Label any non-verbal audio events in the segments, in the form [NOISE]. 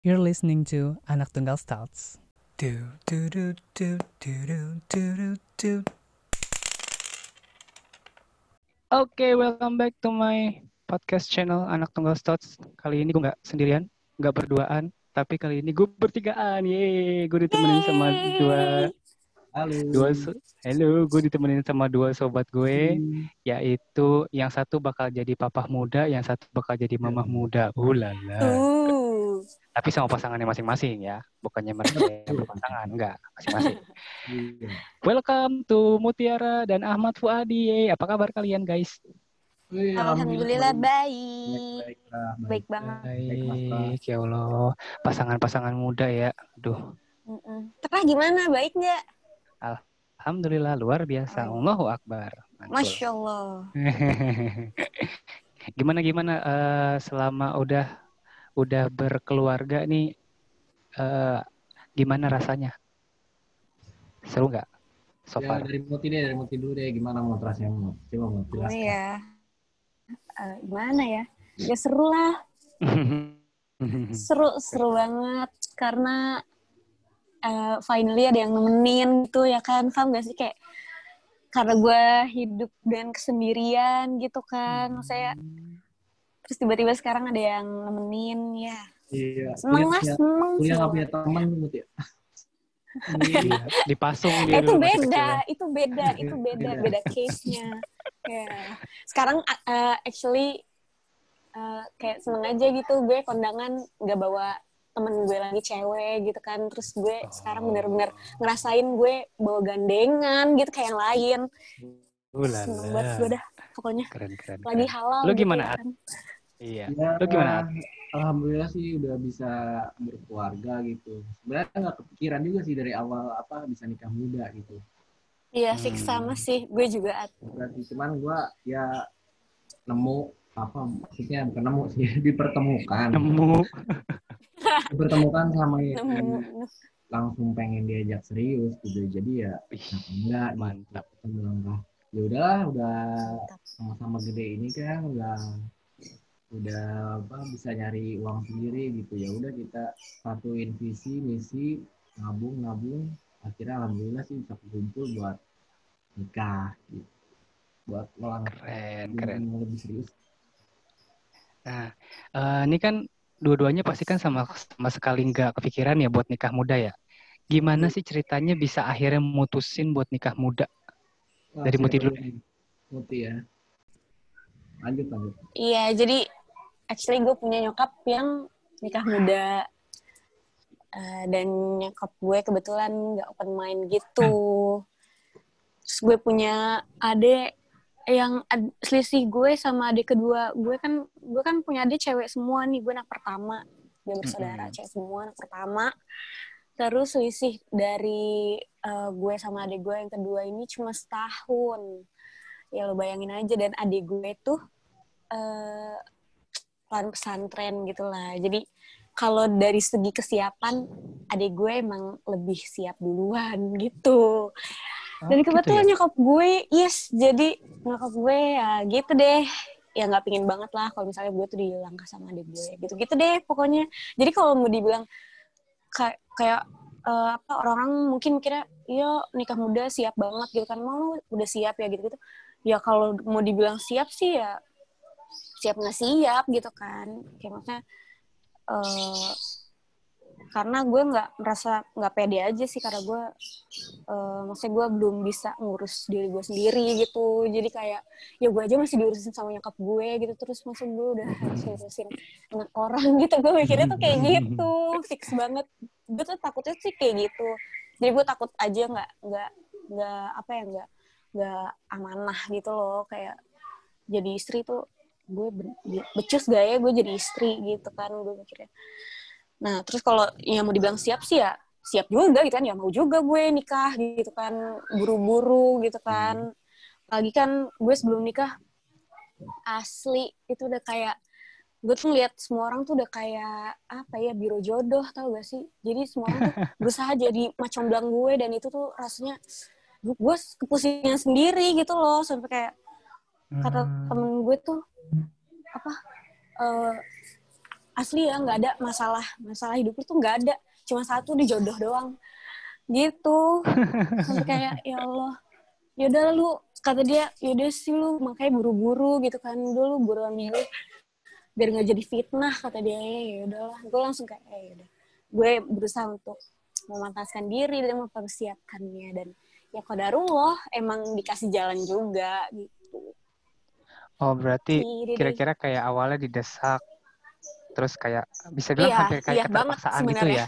You're listening to Anak Tunggal Stouts. Oke, okay, welcome back to my podcast channel Anak Tunggal Stouts. Kali ini gue gak sendirian, gak berduaan, tapi kali ini gue bertigaan. Yeay, gue ditemenin Yay. sama dua Halo. dua so- halo gue ditemenin sama dua sobat gue yaitu yang satu bakal jadi papah muda yang satu bakal jadi mamah muda ulala Uh, tapi sama pasangannya masing-masing ya bukannya mereka yang berpasangan enggak masing-masing Iya. welcome to Mutiara dan Ahmad Fuadi apa kabar kalian guys Alhamdulillah baik. Baik, lah, Baik banget. baik ya Allah pasangan-pasangan muda ya aduh Mm-mm. Terah gimana? Baik nggak? Alhamdulillah luar biasa Oh. Allahu Akbar Mantul. Masya Allah. [LAUGHS] gimana gimana eh, selama udah udah berkeluarga nih eh, gimana rasanya seru nggak so Ya, dari Muti deh, dari Muti dulu deh. Gimana mau terasnya mau? Coba mau Oh jelaskan. ya. Eh, gimana ya? Ya seru lah. [LAUGHS] Seru, seru banget. Karena eh, finally ada yang nemenin gitu ya kan. Paham gak sih? Kayak karena gue hidup dengan kesendirian gitu kan. Maksudnya terus tiba-tiba sekarang ada yang nemenin ya. Iya. Seneng lah, seneng. Kuliah nggak punya teman Muti. Iya, dipasung dia itu beda, ya. itu beda, itu beda, Beda. beda case-nya. Ya. Sekarang uh, actually uh, kayak seneng aja gitu gue kondangan nggak bawa temen gue lagi cewek gitu kan terus gue sekarang bener-bener ngerasain gue bawa gandengan gitu kayak yang lain Ulala. seneng banget gue dah pokoknya keren keren, lagi keren. halal Lu gitu gimana, ya At? kan. iya Ya, Lu gimana? Alhamdulillah sih udah bisa berkeluarga gitu. Sebenarnya nggak kepikiran juga sih dari awal apa bisa nikah muda gitu. iya fix Hmm. sama sih gue juga At. Berarti cuman gua ya nemu apa maksudnya bukan nemu sih [LAUGHS] dipertemukan nemu dipertemukan sama Nemu- langsung pengen diajak serius gitu. Jadi ya kenapa enggak gitu. mantap. Lah ya udahlah udah sama-sama gede ini kan udah udah apa bisa nyari uang sendiri gitu. Ya udah kita satuin visi misi nabung nabung. Akhirnya alhamdulillah sih bisa kumpul buat nikah gitu. Buat melangkah keren keren. yang lebih serius. Nah, eh, ini kan dua-duanya pasti kan sama sama sekali nggak kepikiran ya buat nikah muda ya. Gimana sih ceritanya bisa akhirnya mutusin buat nikah muda? Wah, Dari Muti dulu. Muti ya lanjut lanjut Iya, jadi actually gue punya nyokap yang nikah muda. Eh, dan nyokap gue kebetulan nggak open mind gitu. Terus gue punya adik yang ad- selisih gue sama adik kedua gue kan gue kan punya adik cewek semua nih gue anak pertama dia bersaudara Mm-mm. cewek semua anak pertama terus selisih dari eh, gue sama adik gue yang kedua ini cuma setahun ya lo bayangin aja dan adik gue tuh eh pelan pesantren gitu lah. Jadi kalau dari segi kesiapan, adik gue emang lebih siap duluan gitu. Dan Oh, gitu kebetulan ya? nyokap gue, yes, jadi nyokap gue ya gitu deh. Ya nggak pingin banget lah kalau misalnya gue tuh dilangkah sama adik gue. Gitu-gitu deh pokoknya. Jadi kalau mau dibilang kayak kayak eh, apa orang-orang mungkin kira iya nikah muda siap banget gitu kan mau udah siap ya gitu gitu ya kalau mau dibilang siap sih ya siap nggak siap gitu kan kayak maksudnya eh karena gue nggak merasa nggak pede aja sih karena gue eh maksudnya gue belum bisa ngurus diri gue sendiri gitu. Jadi kayak ya gue aja masih diurusin sama nyokap gue gitu. Terus maksud gue udah harus ngurusin anak orang [LAUGHS] gitu. Gue mikirnya tuh kayak gitu fix banget. Gue tuh takutnya sih kayak gitu. Jadi gue takut aja nggak nggak nggak apa ya nggak nggak amanah gitu loh. Kayak jadi istri tuh gue be- becus gak ya gue jadi istri gitu kan gue mikirnya nah terus kalau yang mau dibilang siap sih ya siap juga gitu kan. Ya mau juga gue nikah gitu kan. Buru-buru gitu kan. Lagi kan gue sebelum nikah asli itu udah kayak gue tuh ngeliat semua orang tuh udah kayak apa ya biro jodoh tau gak sih? Jadi semua orang tuh [LAUGHS] berusaha jadi macam belang gue dan itu tuh rasanya gue kepusingan sendiri gitu loh. Sampai kayak kata Hmm. temen gue tuh apa eh, asli ya nggak ada masalah masalah hidup lu tuh nggak ada cuma satu di jodoh doang. Gitu. Sampai kayak ya Allah. Yaudah lu kata dia yaudah sih lu makanya buru-buru gitu kan. Dulu buruan milih biar nggak jadi fitnah kata dia. Ya udahlah gue langsung kayak eh yaudah gue berusaha untuk memantaskan diri dan mempersiapkannya dan ya kodarullah emang dikasih jalan juga gitu. Oh, berarti kira-kira kayak awalnya didesak, terus kayak bisa bilang Iya, hampir kayak iya banget keterpaksaan gitu ya?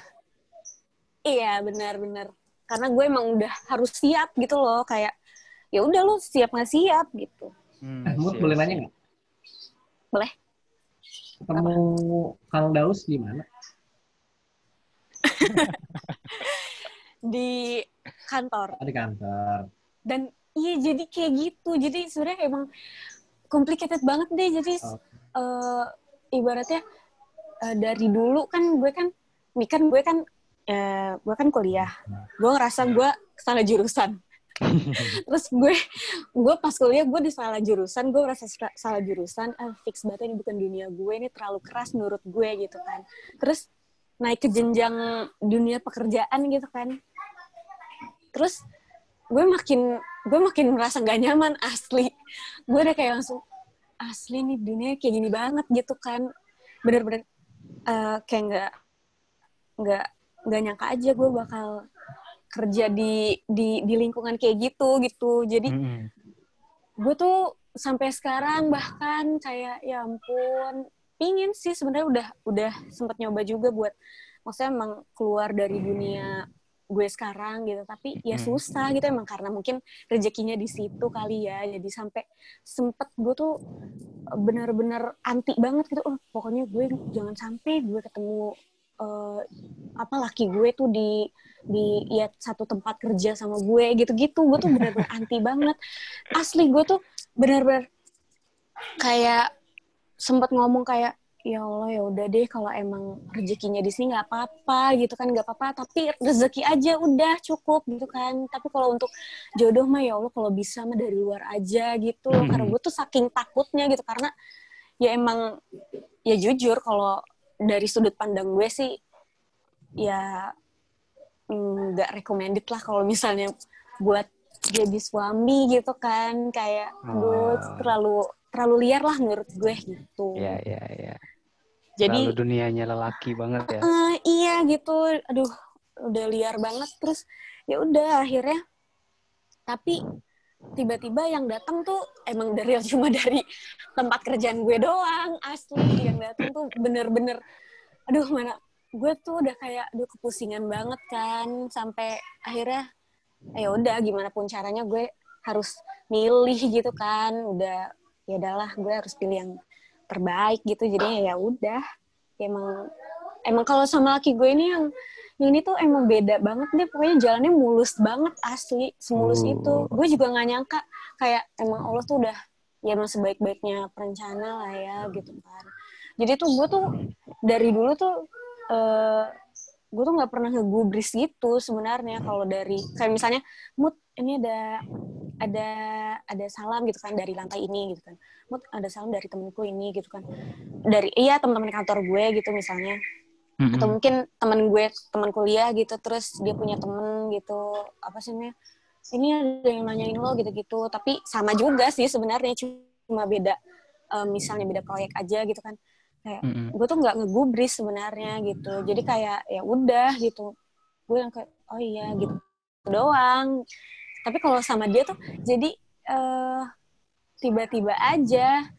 Iya benar-benar karena gue emang udah harus siap gitu loh kayak ya udah lu siap nggak siap gitu. Hmm, Eh, Mut boleh nanya nggak? Boleh. Ketemu Kang Daus di mana? [LAUGHS] Di kantor Oh, di kantor. dan iya jadi kayak gitu jadi sebenarnya emang complicated banget deh jadi Oke. eh, ibaratnya eh, dari dulu kan gue kan ini kan gue kan eh, gue kan kuliah. Gue ngerasa gue salah jurusan. [LAUGHS] Terus gue gue pas kuliah gue di salah jurusan gue merasa sa- salah jurusan. Ah fix banget ini bukan dunia gue ini terlalu keras menurut gue gitu kan. Terus naik ke jenjang dunia pekerjaan gitu kan. Terus gue makin gue makin merasa nggak nyaman asli. Gue udah kayak langsung asli nih dunia kayak gini banget gitu kan. Bener-bener eh, kayak nggak nggak nggak nyangka aja gue bakal kerja di di di lingkungan kayak gitu gitu jadi Mm-mm. gue tuh sampai sekarang bahkan kayak ya ampun pingin sih sebenarnya udah udah sempat nyoba juga buat maksudnya emang keluar dari dunia gue sekarang gitu tapi ya susah gitu emang karena mungkin rezekinya di situ kali ya. Jadi sampai sempet gue tuh bener-bener anti banget gitu. Oh pokoknya gue jangan sampai gue ketemu eh, apa laki gue tuh di di ya satu tempat kerja sama gue gitu-gitu. Gue tuh bener-bener [LAUGHS] anti banget. Asli gue tuh bener-bener kayak sempet ngomong kayak ya Allah ya udah deh kalau emang rezekinya di sini nggak apa-apa gitu kan nggak apa-apa tapi rezeki aja udah cukup gitu kan. Tapi kalau untuk jodoh mah ya Allah kalau bisa mah dari luar aja gitu. Loh karena gue tuh saking takutnya gitu karena ya emang ya jujur kalau dari sudut pandang gue sih ya mm, nggak recommended lah kalau misalnya buat jadi suami gitu kan. Kayak gue Oh. terlalu terlalu liar lah menurut gue gitu. Iya, iya, iya. Jadi Lalu dunianya lelaki banget ya. eh, iya gitu. Aduh udah liar banget. Terus ya udah akhirnya. Tapi tiba-tiba yang datang tuh emang dari [LAUGHS] cuma dari tempat kerjaan gue doang asli. Yang datang tuh bener-bener aduh mana gue tuh udah kayak aduh kepusingan banget kan. Sampai akhirnya ya udah gimana pun caranya gue harus milih gitu kan. Udah ya udahlah gue harus pilih yang terbaik gitu jadi ya udah. Emang emang kalau sama laki gue ini yang ini tuh emang beda banget deh. Pokoknya jalannya mulus banget asli semulus Oh. itu. Gue juga nggak nyangka kayak emang Allah tuh udah ya emang sebaik-baiknya perencana lah ya gitu kan. Jadi tuh gue tuh dari dulu tuh eh gue tuh nggak pernah ngegubris gitu sebenarnya kalau dari kayak misalnya mood ini ada ada ada salam gitu kan dari lantai ini gitu kan. Mood ada salam dari temenku ini gitu kan. Dari iya teman-teman kantor gue gitu misalnya. Mm-mm. atau mungkin teman gue teman kuliah gitu terus dia punya temen gitu apa sih namanya ini ada yang nanyain lo gitu-gitu. Tapi sama juga sih sebenarnya cuma beda eh, misalnya beda proyek aja gitu kan kayak Mm-mm. gue tuh nggak ngegubris sebenarnya gitu jadi kayak ya udah gitu gue yang kayak oh iya gitu doang tapi kalau sama dia tuh jadi eh tiba-tiba aja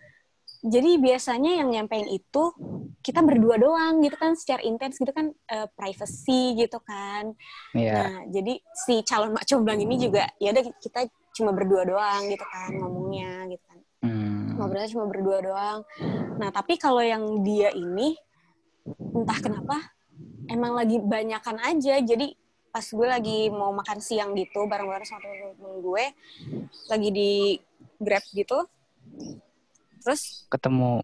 jadi biasanya yang nyampein itu kita berdua doang gitu kan secara intens gitu kan eh, privacy gitu kan Iya. nah jadi si calon mak comblang ini juga ya udah kita cuma berdua doang gitu kan ngomongnya gitu kan Hmm. Ngobrolnya cuma berdua doang. Nah, tapi kalau yang dia ini entah kenapa emang lagi banyakan aja. Jadi pas gue lagi mau makan siang gitu bareng-bareng sama temen gue lagi di Grab gitu. Terus Ketemu.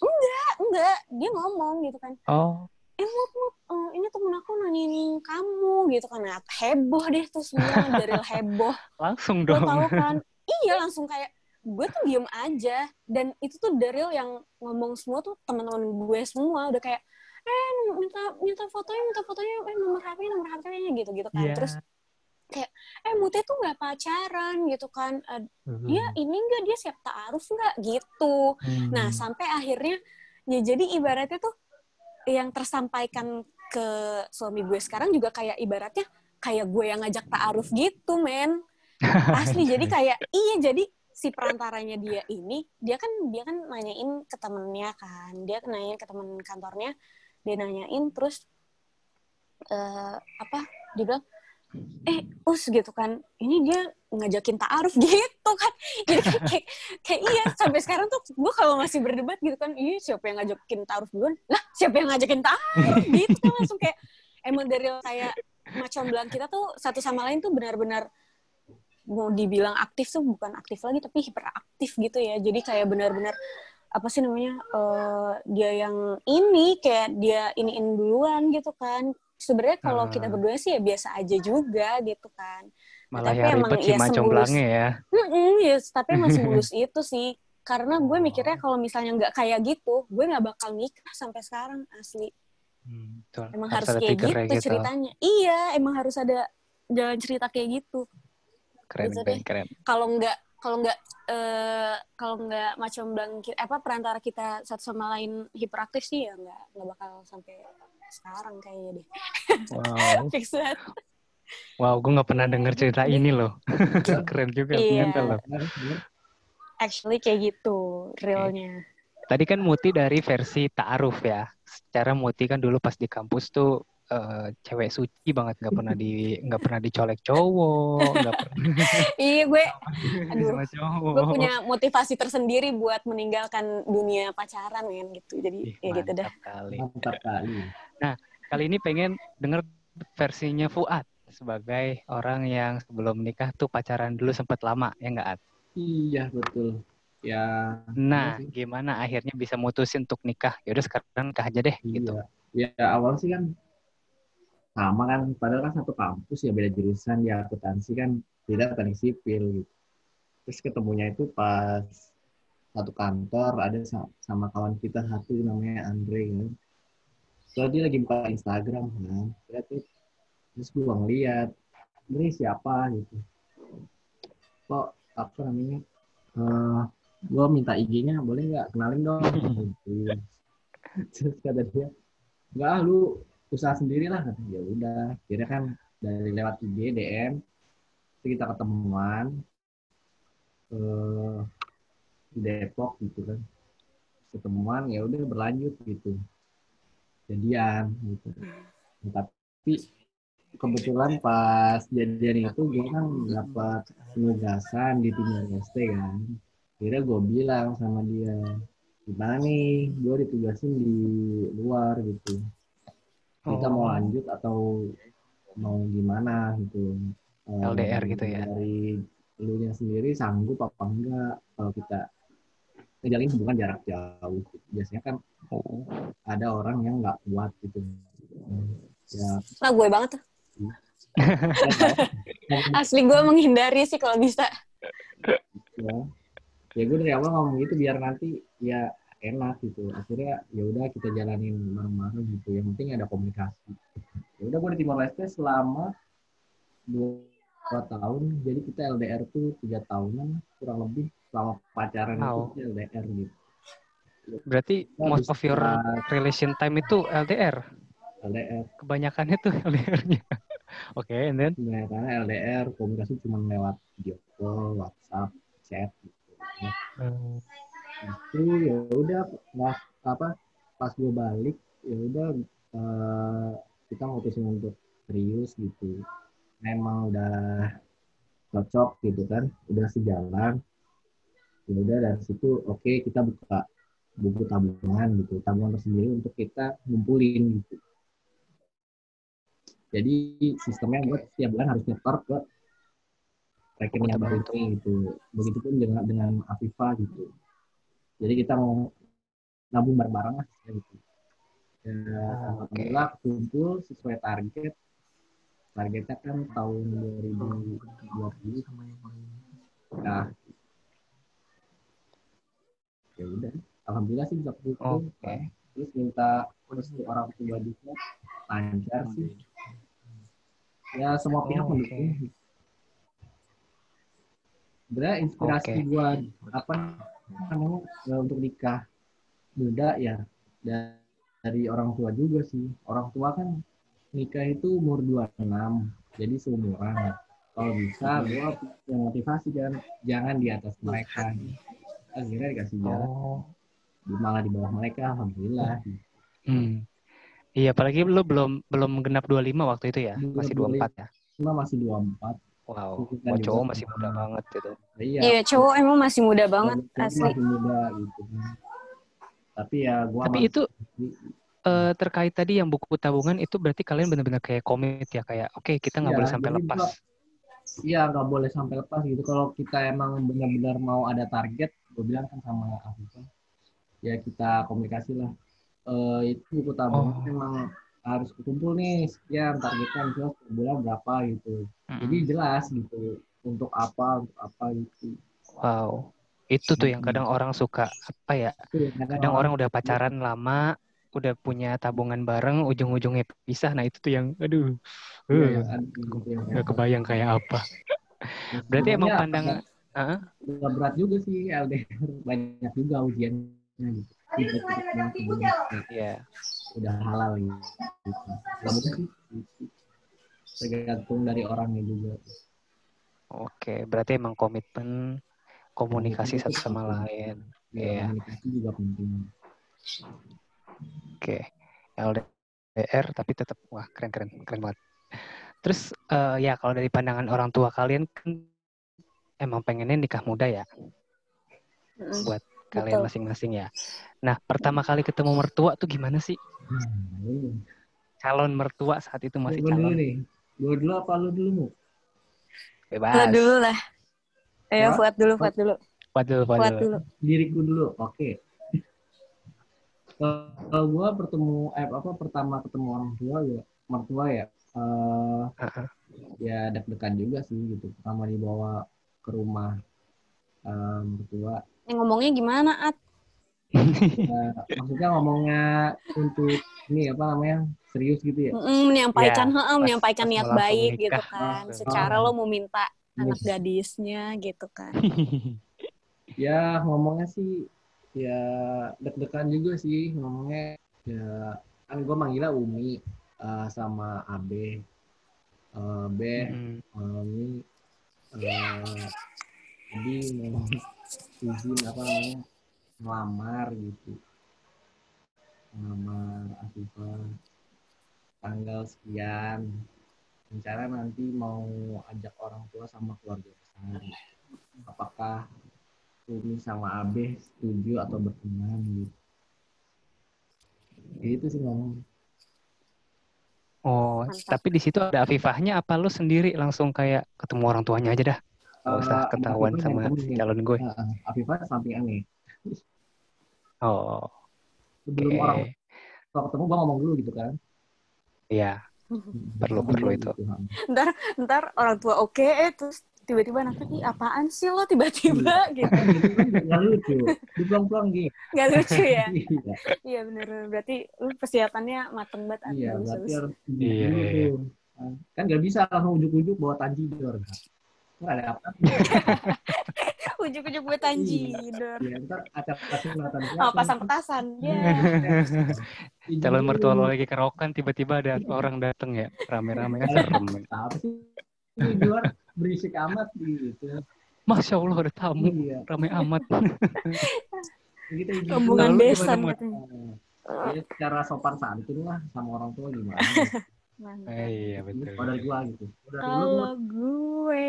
ah, enggak, dia ngomong gitu kan. Oh. Eh, Mut, Mut, eh, ini temen aku nanyain kamu gitu kan. Nah, heboh deh tuh semua dari heboh. [LAUGHS] Langsung Lo dong. tahu kan? [LAUGHS] Iya, langsung kayak gue tuh diem aja dan itu tuh Daryl yang ngomong semua tuh teman-teman gue semua udah kayak eh minta minta fotonya minta fotonya eh nomor HP nomor HP-nya gitu gitu kan Iya. terus kayak eh Mute tuh nggak pacaran gitu kan Eh, Hmm. dia ini enggak dia siap taaruf nggak gitu Hmm. Nah, sampai akhirnya ya jadi ibaratnya tuh yang tersampaikan ke suami gue sekarang juga kayak ibaratnya kayak gue yang ngajak ta'aruf gitu, men. [LAUGHS] Asli jadi kayak iya jadi si perantaranya dia ini dia kan dia kan nanyain ke temennya kan. Dia nanyain ke temen kantornya, dia nanyain terus eh apa? Dia bilang eh us gitu kan. Ini dia ngajakin ta'aruf [LAUGHS] gitu kan. Jadi kayak, kayak, kayak iya sampai sekarang tuh gue kalau masih berdebat gitu kan iya siapa yang ngajakin ta'aruf duluan? Lah siapa yang ngajakin ta'aruf? Gitu kan langsung kayak emang dari kayak macam bilang kita tuh satu sama lain tuh benar-benar mau dibilang aktif tuh bukan aktif lagi tapi hiperaktif gitu ya. Jadi kayak benar-benar apa sih namanya eh, dia yang ini kayak dia iniin duluan gitu kan. Sebenarnya kalau kita Ah. berdua sih ya biasa aja juga gitu kan. Malah tapi yang emang ribet ya macam semulus- ya. Mm-mm, yes, tapi emang [LAUGHS] semulus itu sih. Karena gue mikirnya kalau misalnya nggak kayak gitu gue nggak bakal nikah sampai sekarang asli. Hmm, betul. emang Harus harus, kayak triggernya gitu, ceritanya. Iya emang harus ada jalan cerita kayak gitu Keren, gitu keren, deh. keren. kalau nggak kalau nggak eh, kalau nggak macam bilang apa perantara kita satu sama lain hiperaktif sih ya nggak nggak bakal sampai sekarang kayaknya deh Wow, [LAUGHS] fix banget wow, gue nggak pernah denger cerita ini loh. [LAUGHS] keren juga Iya. ternyata loh. Actually kayak gitu realnya Tadi kan Muti dari versi ta'aruf ya. Secara Muti kan dulu pas di kampus tuh eh, cewek suci banget nggak pernah di nggak pernah dicolek cowok, nggak pernah [LAUGHS] iya gue Aduh, sama cowok. gue punya motivasi tersendiri buat meninggalkan dunia pacaran kan gitu Ih, jadi ya gitu dah mantap kali. Mantap kali. Kali ini pengen denger versinya Fuad sebagai orang yang sebelum nikah tuh pacaran dulu sempat lama ya nggak At? Iya betul. Ya. Nah, iya gimana akhirnya bisa mutusin untuk nikah? Yaudah sekarang nikah aja deh gitu. Iya. Ya awal sih kan sama kan, padahal kan satu kampus ya beda jurusan ya akuntansi kan beda teknik sipil gitu. Terus ketemunya itu pas satu kantor ada sa- sama kawan kita satu namanya Andre kan. So dia lagi buka Instagram kan, tuh. terus gue ngeliat, Andre siapa gitu. Kok apa namanya? Eh gue minta IG-nya boleh nggak kenalin dong [LAUGHS] terus kata dia nggak lu usaha sendiri lah kata ya udah kira kan dari lewat IG DM kita ketemuan eh di Depok gitu kan. Ketemuan ya udah berlanjut gitu. Jadian gitu. Nah, tapi kebetulan pas jadian itu gue kan dapat penugasan di tim ST kan. Kira gue bilang sama dia gimana nih? Gue ditugasin di luar gitu kita Oh. mau lanjut atau mau gimana gitu Eh, LDR gitu ya? dari lu nya sendiri sanggup apa enggak kalau kita ngejalin hubungan jarak jauh gitu. biasanya kan Oh. ada orang yang nggak kuat gitu ya nah gue banget tuh [LAUGHS] asli gue menghindari sih kalau bisa ya ya gue dari awal ngomong gitu biar nanti ya enak gitu akhirnya ya udah kita jalanin bareng-bareng gitu yang penting ada komunikasi ya udah gue di Timor Leste selama dua, tahun jadi kita LDR tuh tiga tahunan kurang lebih selama pacaran Wow. itu LDR gitu Berarti Kita most of your relation time itu LDR. LDR Kebanyakannya tuh [LAUGHS] LDR-nya. Oke, and then Nah, karena LDR komunikasi cuma lewat video call, WhatsApp, chat gitu. Nah, itu ya udah pas apa pas gue balik ya udah eh, kita mutusin untuk serius gitu. Memang udah cocok gitu kan, udah sejalan. Ya udah dari situ oke kita buka buku tabungan gitu, tabungan tersendiri untuk kita ngumpulin gitu. Jadi sistemnya buat setiap bulan harus nyetor ke rekeningnya baru ini gitu. Begitupun dengan dengan Afifa gitu. Jadi kita mau nabung bareng-bareng lah ya gitu. Ya, oke. alhamdulillah kumpul sesuai target. Targetnya kan tahun 2020. Nah, ya udah alhamdulillah sih bisa putus Oke. terus minta restu orang tua juga lancar sih ya semua pihak mendukung sebenarnya inspirasi Oke. gua apa namanya ya, untuk nikah muda ya da- dari orang tua juga sih orang tua kan nikah itu umur 26 jadi seumuran kalau bisa gua punya motivasi kan jangan di atas mereka akhirnya dikasih jalan Oh. malah di bawah mereka alhamdulillah Hmm. Iya, apalagi lu belum belum genap 25 waktu itu ya. Masih 24 ya. cuma masih 24 Wow. Juga cowok masih muda banget gitu. iya Iya, cowok emang masih muda banget cowok asli. masih muda gitu tapi ya gua Tapi itu eh, terkait tadi yang buku tabungan itu berarti kalian benar-benar kayak komit ya kayak oke kita nggak Iya, boleh sampai lepas. gua- Iya nggak boleh sampai lepas gitu. Kalau kita emang benar-benar mau ada target, gue bilang kan sama Afifah, ya kita komunikasi lah. Eh, itu buku tabungan Oh. memang harus kumpul nih sekian targetnya misalnya per bulan berapa gitu. Jadi jelas gitu untuk apa untuk apa gitu. Wow. Itu tuh yang kadang orang suka apa ya? Itu ya, Kadang orang udah pacaran lama, udah punya tabungan bareng, ujung-ujungnya pisah. Nah, itu tuh yang aduh. Iya, yang ada gitu yang nggak kebayang kayak apa. [LAUGHS] Nah, Berarti emang sebenarnya pandangan Heeh. agak- agak berat juga sih LDR [LAUGHS] banyak juga ujiannya gitu. Tiba-tiba Iya. Udah halal gitu. Gak mungkin sih. Tergantung dari orangnya juga. Oke, berarti emang komitmen komunikasi satu sama lain. Ya, Iya. komunikasi juga penting. Oke, LDR tapi tetap wah keren keren keren banget. Terus eh, ya kalau dari pandangan orang tua kalian kan emang pengennya nikah muda ya buat kalian Betul. masing-masing ya. Nah pertama kali ketemu mertua tuh gimana sih? Hmm. Calon mertua saat itu masih Gue dulu calon nih. Gue dulu apa lu dulu mu? Bebas. dulu lah. Ayo, Wah. Fuad dulu, Fuad dulu. Waduh, Fuad waduh. dulu. Diriku dulu. Oke. [LAUGHS] Kalau gue bertemu eh apa pertama ketemu orang tua ya mertua ya eh Heeh. ya deg-degan juga sih gitu. Pertama dibawa ke rumah eh, mertua Yang ngomongnya gimana, At? Eh, [LAUGHS] maksudnya ngomongnya untuk ini apa namanya serius gitu ya Mm-mm, menyampaikan, Ya, heeh, pas- menyampaikan pas niat baik nikah. gitu kan. Langsung. Secara lo mau minta anak Yes. gadisnya gitu kan. [LAUGHS] ya ngomongnya sih ya deg-degan juga sih ngomongnya ya kan gue manggilnya Umi eh, sama Abe Eh, B Mm. eh, ini eh, jadi mau izin apa namanya ngelamar gitu. Ngelamar Afifah tanggal sekian. Rencana nanti mau ajak orang tua sama keluarga besar. Apakah Umi sama Abe setuju atau berkenan gitu? Itu sih ngomong. Oh, Mantap. tapi di situ ada Afifahnya apa lu sendiri? Langsung kayak ketemu orang tuanya aja dah? Gak usah Eh, ketahuan Afifah sama calon gue. Heeh, Afifah samping aneh Oh, sebelum oke. orang tua ketemu gua ngomong dulu gitu kan Iya, Perlu- perlu dulu itu. gitu. Ntar, ntar orang tua oke, eh, terus tiba-tiba ih apaan sih lo tiba-tiba gitu. Itu kan nggak lucu dipulang-pulang gitu Gak lucu ya? [LAUGHS] iya Iya bener, berarti lu persiapannya mateng banget. Iya berarti harus Iya, iya. kan nggak bisa langsung ujuk-ujuk bawa tanjidor kan nggak ada apa [LAUGHS] Ujuk-ujuk gue tanjidor. ya ntar acara sunatan Oh, pasang petasan. [LAUGHS] Ya. Izin calon mertua lo lagi kerokan tiba-tiba ada orang dateng ya, rame-rame serem. apa sih di luar berisik amat gitu Masya Allah ada tamu, iya rame amat. kita [LAUGHS] izin Rombongan besan katanya. ya, secara sopan santun lah sama orang tua gimana Mantap. Eh, iya betul. kalau dari gua gitu udah dulu Kalau gue,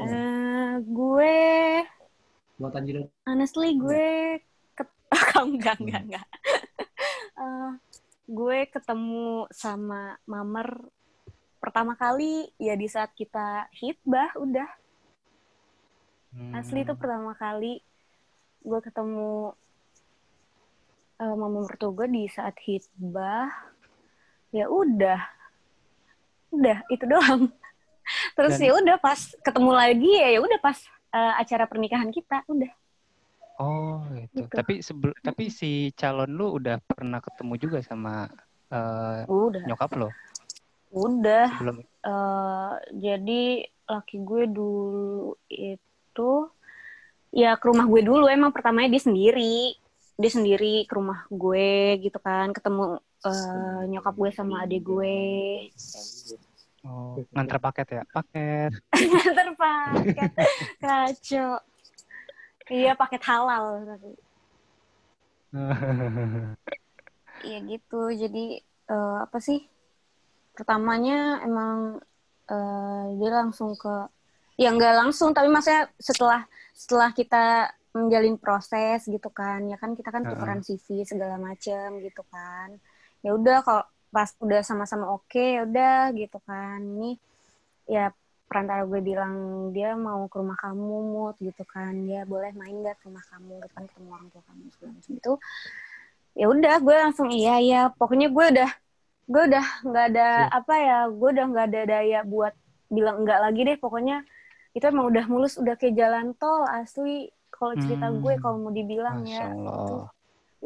eh gue, buat tanjidor honestly gue, ket... [LAUGHS] enggak, enggak, enggak. [LAUGHS] Eh, gue ketemu sama Mamer pertama kali ya di saat kita hitbah udah asli itu Hmm. pertama kali gue ketemu eh, mama mertua gue di saat hitbah ya udah. Udah itu doang. [LAUGHS] Terus ya udah pas ketemu lagi ya ya udah pas eh, acara pernikahan kita udah. Oh gitu. Gitu. Tapi sebel tapi si calon lu udah pernah ketemu juga sama eh, udah. nyokap lo udah. Sebelum eh jadi laki gue dulu itu ya ke rumah gue dulu. Emang pertamanya dia sendiri. Dia sendiri ke rumah gue gitu kan. Ketemu eh, nyokap gue sama adik gue. oh, nganter paket ya? Paket. Nganter paket. Kacau. Iya paket halal. Tapi [LAUGHS] iya gitu. Jadi eh, apa sih? Pertamanya emang eh, dia langsung ke ya nggak langsung tapi maksudnya setelah setelah kita menjalin proses gitu kan. Ya kan kita kan tukeran CV segala macem gitu kan ya udah kalau pas udah sama-sama oke ya udah gitu kan. Ini ya perantara gue bilang dia mau ke rumah kamu mut gitu kan. Dia boleh main gak ke rumah kamu? Gitu kan ketemu orang tua kamu segala macam itu. Ya udah gue langsung iya ya pokoknya gue udah gue udah nggak ada apa ya gue udah nggak ada daya buat bilang enggak lagi deh. Pokoknya itu emang udah mulus udah kayak jalan tol asli kalau cerita Hmm. gue kalau mau dibilang Masya ya Allah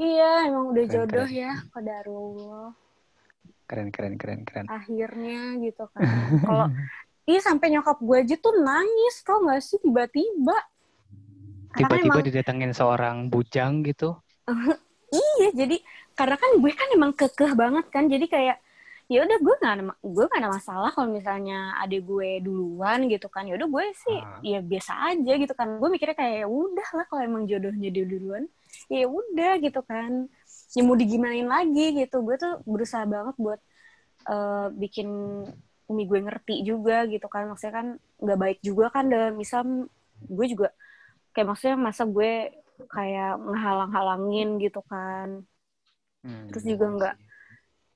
iya emang udah Keren, jodoh keren. ya qadarullah. Keren keren keren keren. Akhirnya gitu kan. Kalau iya sampai nyokap gue aja tuh nangis tau gak sih tiba-tiba. Tiba-tiba emang didatengin seorang bujang gitu. [LAUGHS] Iya jadi karena kan gue kan emang kekeh banget kan jadi kayak ya udah gue nggak ada gue nggak ada masalah kalau misalnya adik gue duluan gitu kan. Ya udah gue sih Ah. ya biasa aja gitu kan. Gue mikirnya kayak ya udah lah kalau emang jodohnya dia duluan ya udah gitu kan. Ya mau digimanain lagi gitu. Gue tuh berusaha banget buat eh, bikin umi gue ngerti juga gitu kan. Maksudnya kan nggak baik juga kan dalam Islam. Gue juga kayak maksudnya masa gue kayak ngehalang-halangin gitu kan. Hmm. terus juga nggak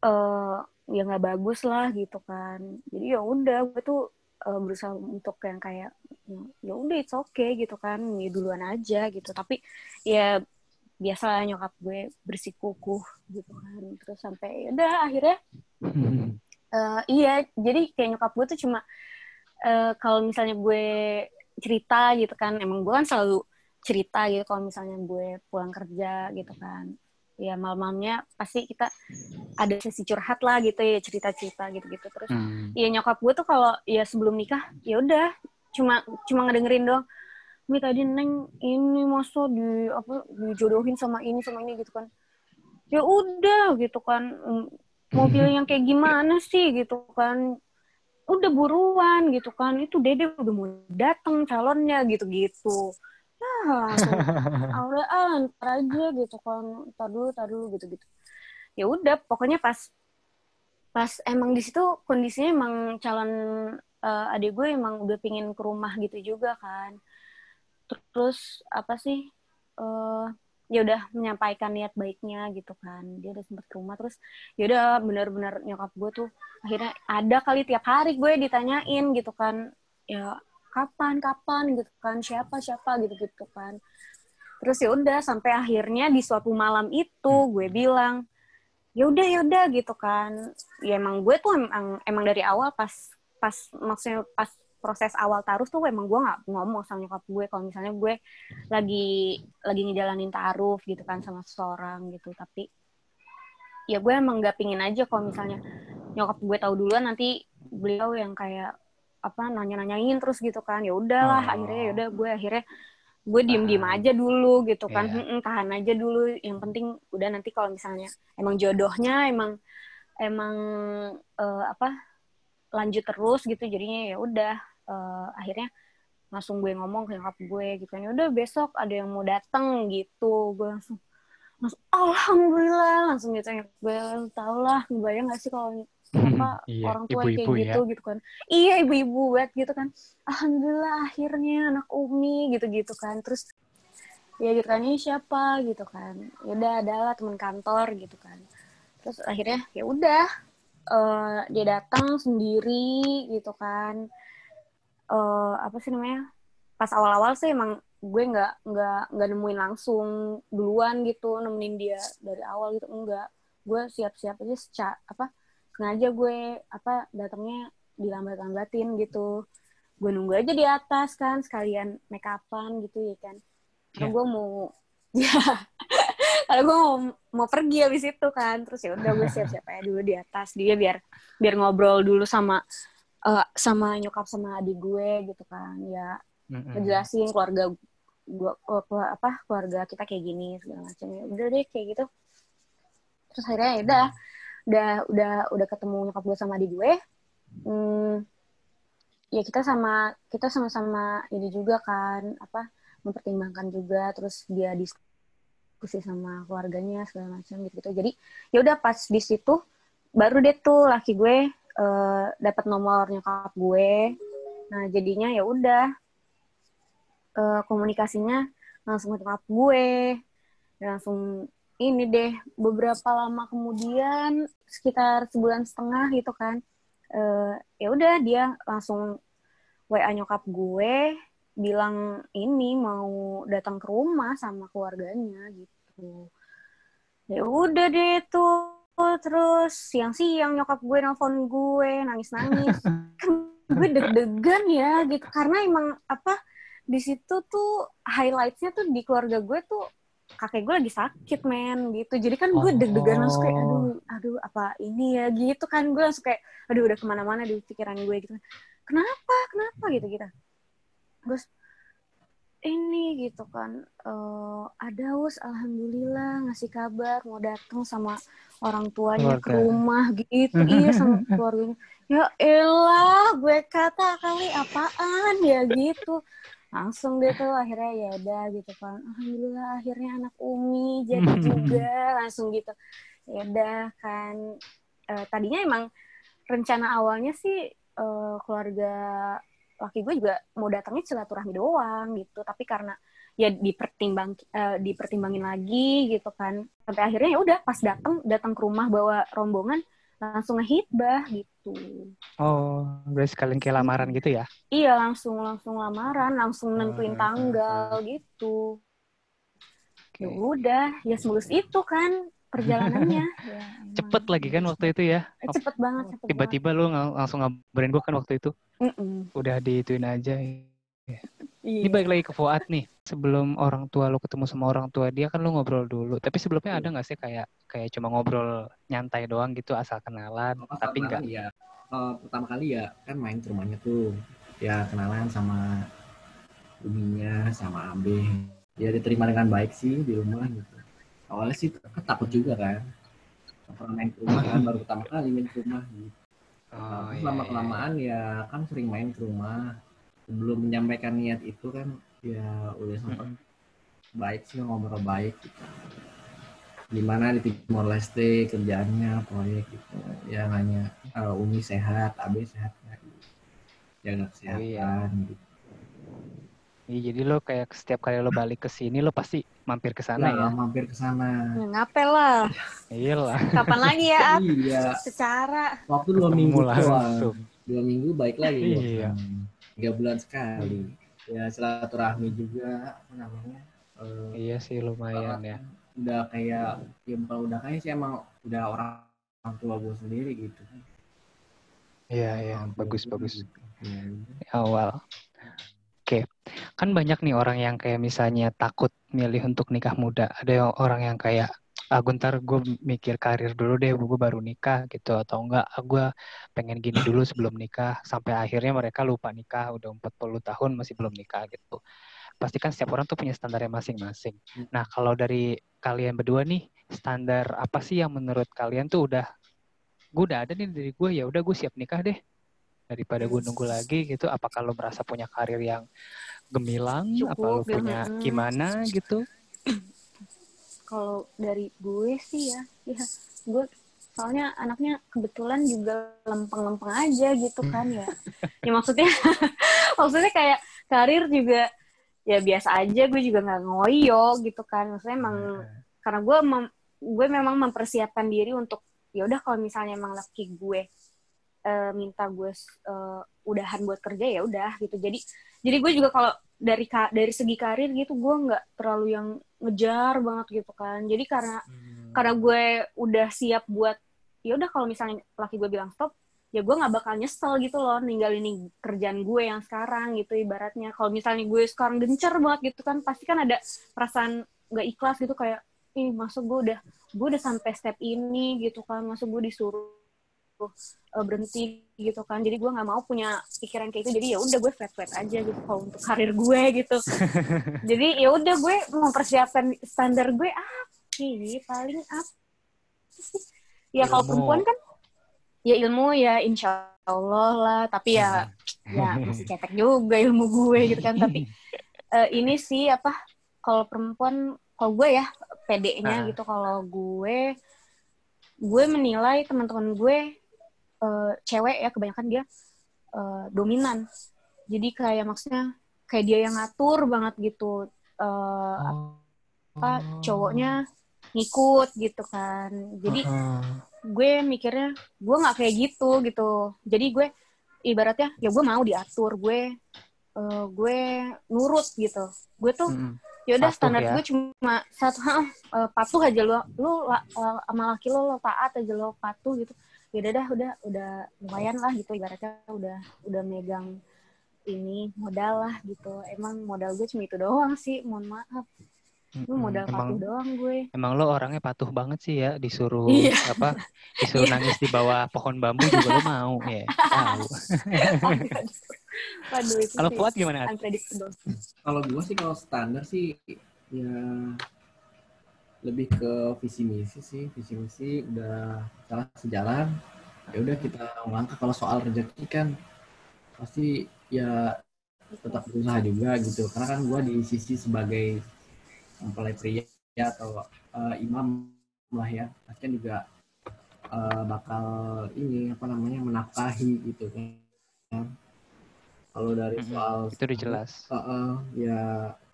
eh ya nggak bagus lah gitu kan. Jadi ya udah gue tuh eh, berusaha untuk yang kayak ya udah it's okay gitu kan. Ya duluan aja gitu. Tapi ya biasa nyokap gue bersikukuh gitu kan. Terus sampai ya udah akhirnya [LAUGHS] eh, iya jadi kayak nyokap gue tuh cuma eh, kalau misalnya gue cerita gitu kan emang gue kan selalu cerita gitu kalau misalnya gue pulang kerja gitu kan. Ya malam-malamnya pasti kita ada sesi curhat lah gitu ya cerita-cerita gitu-gitu. Terus Hmm. ya nyokap gue tuh kalau ya sebelum nikah ya udah cuma cuma ngedengerin dong Mi tadi neng ini masa di apa dijodohin sama ini sama ini gitu kan. Ya udah gitu kan. Mau pilih yang kayak gimana sih? gitu kan. Udah buruan gitu kan. Itu dede udah mau datang calonnya gitu-gitu. Ya langsung [LAUGHS] Aura ah ntar aja gitu kan. Ntar dulu ntar dulu gitu gitu ya udah pokoknya pas pas emang di situ kondisinya emang calon eh, adik gue emang udah pingin ke rumah gitu juga kan terus apa sih eh ya udah menyampaikan niat baiknya gitu kan. Dia udah sempet ke rumah terus ya udah benar-benar nyokap gue tuh akhirnya ada kali tiap hari gue ditanyain gitu kan. Ya kapan kapan? gitu kan. Siapa siapa? gitu gitu kan. Terus ya udah sampai akhirnya di suatu malam itu gue bilang ya udah ya udah gitu kan. Ya emang gue tuh emang emang dari awal pas pas maksudnya pas proses awal taruh tuh emang gue nggak ngomong sama nyokap gue. Kalau misalnya gue lagi lagi ngejalanin taruh gitu kan sama seseorang gitu. Tapi ya gue emang nggak pingin aja kalau misalnya nyokap gue tahu duluan nanti beliau yang kayak apa nanya-nanyain terus gitu kan. Ya udahlah Oh. akhirnya ya udah gue akhirnya gue diem-diem Tahan. aja dulu gitu kan. Iya. "Mm-mm, tahan aja dulu. Yang penting udah nanti kalau misalnya emang jodohnya emang emang eh, apa lanjut terus gitu. Jadinya ya udah eh, akhirnya langsung gue ngomong ke nyokap gue gitu kan ya udah besok ada yang mau datang gitu. Gue langsung langsung alhamdulillah langsung gitu. Nyokap gue tau lah bayang gak sih kalau apa [LAUGHS] Iya, orang tua yang kayak ibu-ibu ya. gitu gitu kan. Iya ibu-ibu banget gitu kan. Alhamdulillah akhirnya anak umi gitu gitu kan. Terus ya gitu kan ini siapa? gitu kan. Ya udah adalah teman kantor gitu kan. Terus akhirnya ya udah eh, dia datang sendiri gitu kan eh apa sih namanya pas awal-awal sih emang gue nggak nggak nggak nemuin langsung duluan gitu nemenin dia dari awal gitu enggak. Gue siap-siap aja seca apa sengaja gue apa datangnya dilambat-lambatin gitu. Gue nunggu aja di atas kan sekalian make upan gitu ya kan. Karena Iya. gue mau [LAUGHS] ya kalau gue mau mau pergi habis itu kan. Terus ya udah gue siap-siap aja dulu di atas. Dia biar biar ngobrol dulu sama uh, sama nyokap sama adik gue gitu kan ya Mm-mm. ngejelasin keluarga gue apa keluarga kita kayak gini segala macam. Ya udah deh kayak gitu. Terus akhirnya ya udah udah udah udah ketemu nyokap gue sama adik gue. Hmm, ya kita sama kita sama-sama ini juga kan apa mempertimbangkan juga. Terus dia diskusi sama keluarganya segala macam gitu gitu jadi ya udah pas di situ baru deh tuh laki gue uh, dapat nomor nyokap gue. Nah jadinya ya udah uh, komunikasinya langsung ke nyokap gue. Langsung ini deh beberapa lama kemudian sekitar sebulan setengah gitu kan uh, ya udah dia langsung WA nyokap gue bilang ini mau datang ke rumah sama keluarganya gitu. Ya udah deh tuh terus siang-siang nyokap gue nelfon gue nangis-nangis. [LAUGHS] Kan gue deg-degan ya gitu. Karena emang apa di situ tuh highlightnya tuh di keluarga gue tuh kakek gue lagi sakit men gitu. Jadi kan gue deg-degan langsung kayak aduh aduh apa ini ya? Gitu kan. Gue langsung kayak aduh udah ke mana-mana di pikiran gue gitu kenapa? Kenapa? Gitu gitu terus ini gitu kan uh, ada us alhamdulillah ngasih kabar mau datang sama orang tuanya Keluarga. ke rumah gitu iya sama [LAUGHS] keluarganya. Ya elah gue kata kali apaan? Ya gitu. Langsung deh tuh akhirnya ya udah gitu kan. Alhamdulillah akhirnya anak umi jadi juga [LAUGHS] langsung gitu. Ya udah kan uh, tadinya emang rencana awalnya sih uh, keluarga laki gue juga mau datangnya silaturahmi doang gitu tapi karena ya dipertimbang uh, dipertimbangin lagi gitu kan sampai akhirnya ya udah pas datang datang ke rumah bawa rombongan langsung ngehitbah gitu oh berarti sekalian kayak lamaran gitu ya iya langsung langsung lamaran langsung nentuin uh, tanggal uh, gitu okay. ya udah ya semulus itu kan perjalanannya. [LAUGHS] ya, cepet lagi kan waktu itu ya? Eh, cepet banget. Cepet Tiba-tiba lu ng langsung ngabarin gue kan waktu itu. Mm -mm. Udah diituin aja. Ya. Iya. Ini balik lagi ke Fuad nih. Sebelum orang tua lu ketemu sama orang tua dia kan lu ngobrol dulu. Tapi sebelumnya ada nggak sih kayak kayak cuma ngobrol nyantai doang gitu asal kenalan, oh, tapi enggak? Ya. Uh, pertama kali ya kan main ke rumahnya tuh. Ya kenalan sama uminya sama Abe. Ya diterima dengan baik sih di rumah gitu awalnya sih takut juga kan pernah main ke rumah kan baru pertama kali main ke rumah gitu. Oh, iya, lama kelamaan iya. ya kan sering main ke rumah sebelum menyampaikan niat itu kan ya udah sempat mm -hmm. baik sih ngobrol baik gitu. gimana di Timor Leste kerjaannya proyek gitu ya hanya uh, Umi sehat Abe sehat ya, jaga kesehatan oh, iya. gitu Iya, jadi lo kayak setiap kali lo balik ke sini lo pasti mampir ke sana ya. mampir ke sana. Ya, ngapel lah. Iya lah. Kapan lagi ya? iya. Secara. Waktu dua minggu langsung. Dua minggu baik lagi. Iya. Tiga bulan sekali. Ya silaturahmi juga apa namanya? Uh, iya sih lumayan ya. Udah kayak ya bukan udah kayak sih emang udah orang, orang tua gue sendiri gitu. Iya iya bagus bagus. Ya, awal. Kan banyak nih orang yang kayak misalnya takut milih untuk nikah muda. Ada orang yang kayak, ah ntar gue mikir karir dulu deh, gue baru nikah gitu. Atau enggak, ah, gue pengen gini dulu sebelum nikah. Sampai akhirnya mereka lupa nikah, udah 40 tahun masih belum nikah gitu. Pasti kan setiap orang tuh punya standarnya masing-masing. Nah, kalau dari kalian berdua nih, standar apa sih yang menurut kalian tuh udah, gue udah ada nih dari gue, ya udah gue siap nikah deh daripada gue nunggu lagi gitu apakah lo merasa punya karir yang gemilang Cukup, apa lo punya hmm. gimana gitu [CLEARS THROAT] kalau dari gue sih ya ya gue soalnya anaknya kebetulan juga lempeng-lempeng aja gitu kan ya [LAUGHS] ya maksudnya [LAUGHS] maksudnya kayak karir juga ya biasa aja gue juga nggak ngoyo gitu kan maksudnya emang nah. karena gue gue memang mempersiapkan diri untuk ya udah kalau misalnya emang laki gue uh, minta gue uh, udahan buat kerja ya udah gitu. Jadi jadi gue juga kalau dari dari segi karir gitu gue nggak terlalu yang ngejar banget gitu kan. Jadi karena hmm. karena gue udah siap buat ya udah kalau misalnya laki gue bilang stop ya gue nggak bakal nyesel gitu loh ninggalin kerjaan gue yang sekarang gitu ibaratnya. Kalau misalnya gue sekarang gencar banget gitu kan pasti kan ada perasaan nggak ikhlas gitu kayak ih masuk gue udah gue udah sampai step ini gitu kan. Masuk gue disuruh uh, berhenti gitu kan. Jadi gue nggak mau punya pikiran kayak itu jadi ya udah gue flat flat aja gitu kalau untuk karir gue gitu. [LAUGHS] Jadi ya udah gue mempersiapkan standar gue apa sih paling apa sih? Ya kalau perempuan kan ya ilmu ya insya Allah lah. Tapi ya [LAUGHS] ya masih cetek juga ilmu gue gitu kan. Tapi eh, ini sih apa kalau perempuan kalau gue ya PD-nya Ah. gitu kalau gue gue menilai teman-teman gue eh, cewek ya kebanyakan dia eh, dominan. Jadi kayak maksudnya kayak dia yang ngatur banget gitu Eh, apa cowoknya ngikut gitu kan. Jadi gue mikirnya gue nggak kayak gitu gitu. Jadi gue ibaratnya ya gue mau diatur gue eh, gue nurut gitu. Gue tuh Mm-mm. ya udah Patuh standar ya. gue cuma satu "Hah, [LAUGHS] eh, patuh aja lo la- eh, sama laki lo lo taat aja lo patuh gitu ya udah dah udah udah lumayan lah gitu. Ibaratnya udah udah megang ini modal lah gitu. Emang modal gue cuma itu doang sih mohon maaf. Lu modal emang patuh doang gue. emang lo orangnya patuh banget sih ya disuruh Iya. apa disuruh Iya. nangis di bawah pohon bambu juga lo mau ya. Tahu. [LAUGHS] Kalau sih Fuad gimana kalau gue sih kalau standar sih ya lebih ke visi misi sih. Visi misi udah salah sejalan. Ya udah kita melangkah kalau soal rezeki kan pasti ya tetap berusaha juga gitu. Karena kan gue di sisi sebagai mempelai pria atau eh, imam lah ya. Pasti juga eh, bakal ini apa namanya menafkahi gitu kan. Kalau dari soal itu udah jelas. Heeh, ya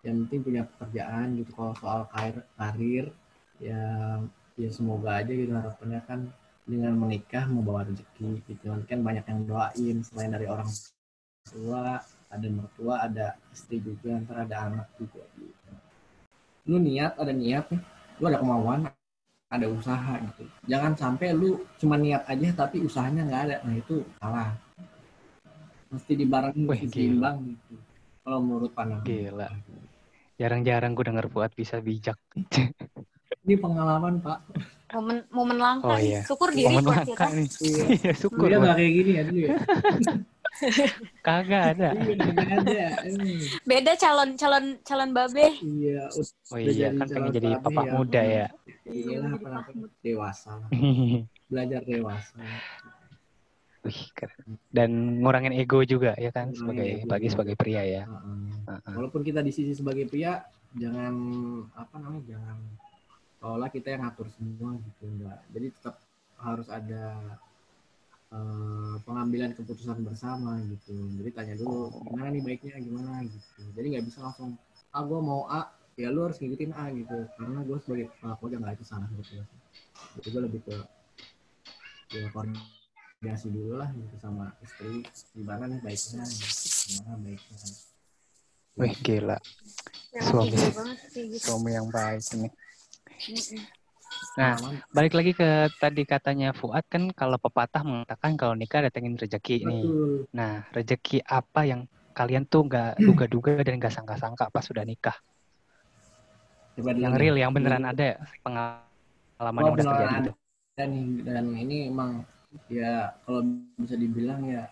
yang penting punya pekerjaan gitu. Kalau soal karir, karir ya ya semoga aja gitu harapannya kan dengan menikah membawa rezeki gitu. Nanti kan banyak yang doain selain dari orang tua ada mertua ada istri juga ntar ada anak juga gitu. Lu niat ada niat nih. Lu ada kemauan ada usaha gitu. Jangan sampai lu cuma niat aja tapi usahanya nggak ada. Nah itu salah. Mesti dibarengin seimbang gitu. Kalau menurut pandangan Gila. jarang-jarang gue denger Fuad bisa bijak [LAUGHS] ini pengalaman pak Momen momen langka Oh, iya. Syukur diri momen buat langka kita. nih Iya. [LAUGHS] iya syukur Fuad. nggak kayak gini ya dulu ya [LAUGHS] kagak ada iya. Beda calon calon calon babe. iya oh iya jadi kan pengen jadi papa ya, muda ya iya lah namanya dewasa [LAUGHS] belajar dewasa Wih, keren. dan ngurangin ego juga ya kan Ngurangin sebagai ego bagi sebagai pria ya Heeh. Heeh. walaupun kita di sisi sebagai pria jangan apa namanya jangan seolah kita yang ngatur semua gitu enggak jadi tetap harus ada eh, pengambilan keputusan bersama gitu. Jadi tanya dulu gimana nih baiknya? Gimana? gitu. Jadi nggak bisa langsung ah gue mau A ya lu harus ngikutin A gitu. Karena gue sebagai kepala keluarga nggak itu salah gitu. Jadi gue lebih ke ya koordinasi dulu lah gitu sama istri gimana nih baiknya? Gitu. gimana baiknya? Wih gila. Yang Suami. sih gitu. suami yang baik ini. Nah, balik lagi ke tadi katanya Fuad kan kalau pepatah mengatakan kalau nikah datengin rezeki nih. Betul. Nah, rezeki apa yang kalian tuh nggak [CLEARS THROAT] duga-duga dan nggak sangka-sangka pas sudah nikah? Coba Yang real, yang beneran ada ya pengalaman Oh, yang udah terjadi itu. Dan, dan ini emang ya kalau bisa dibilang ya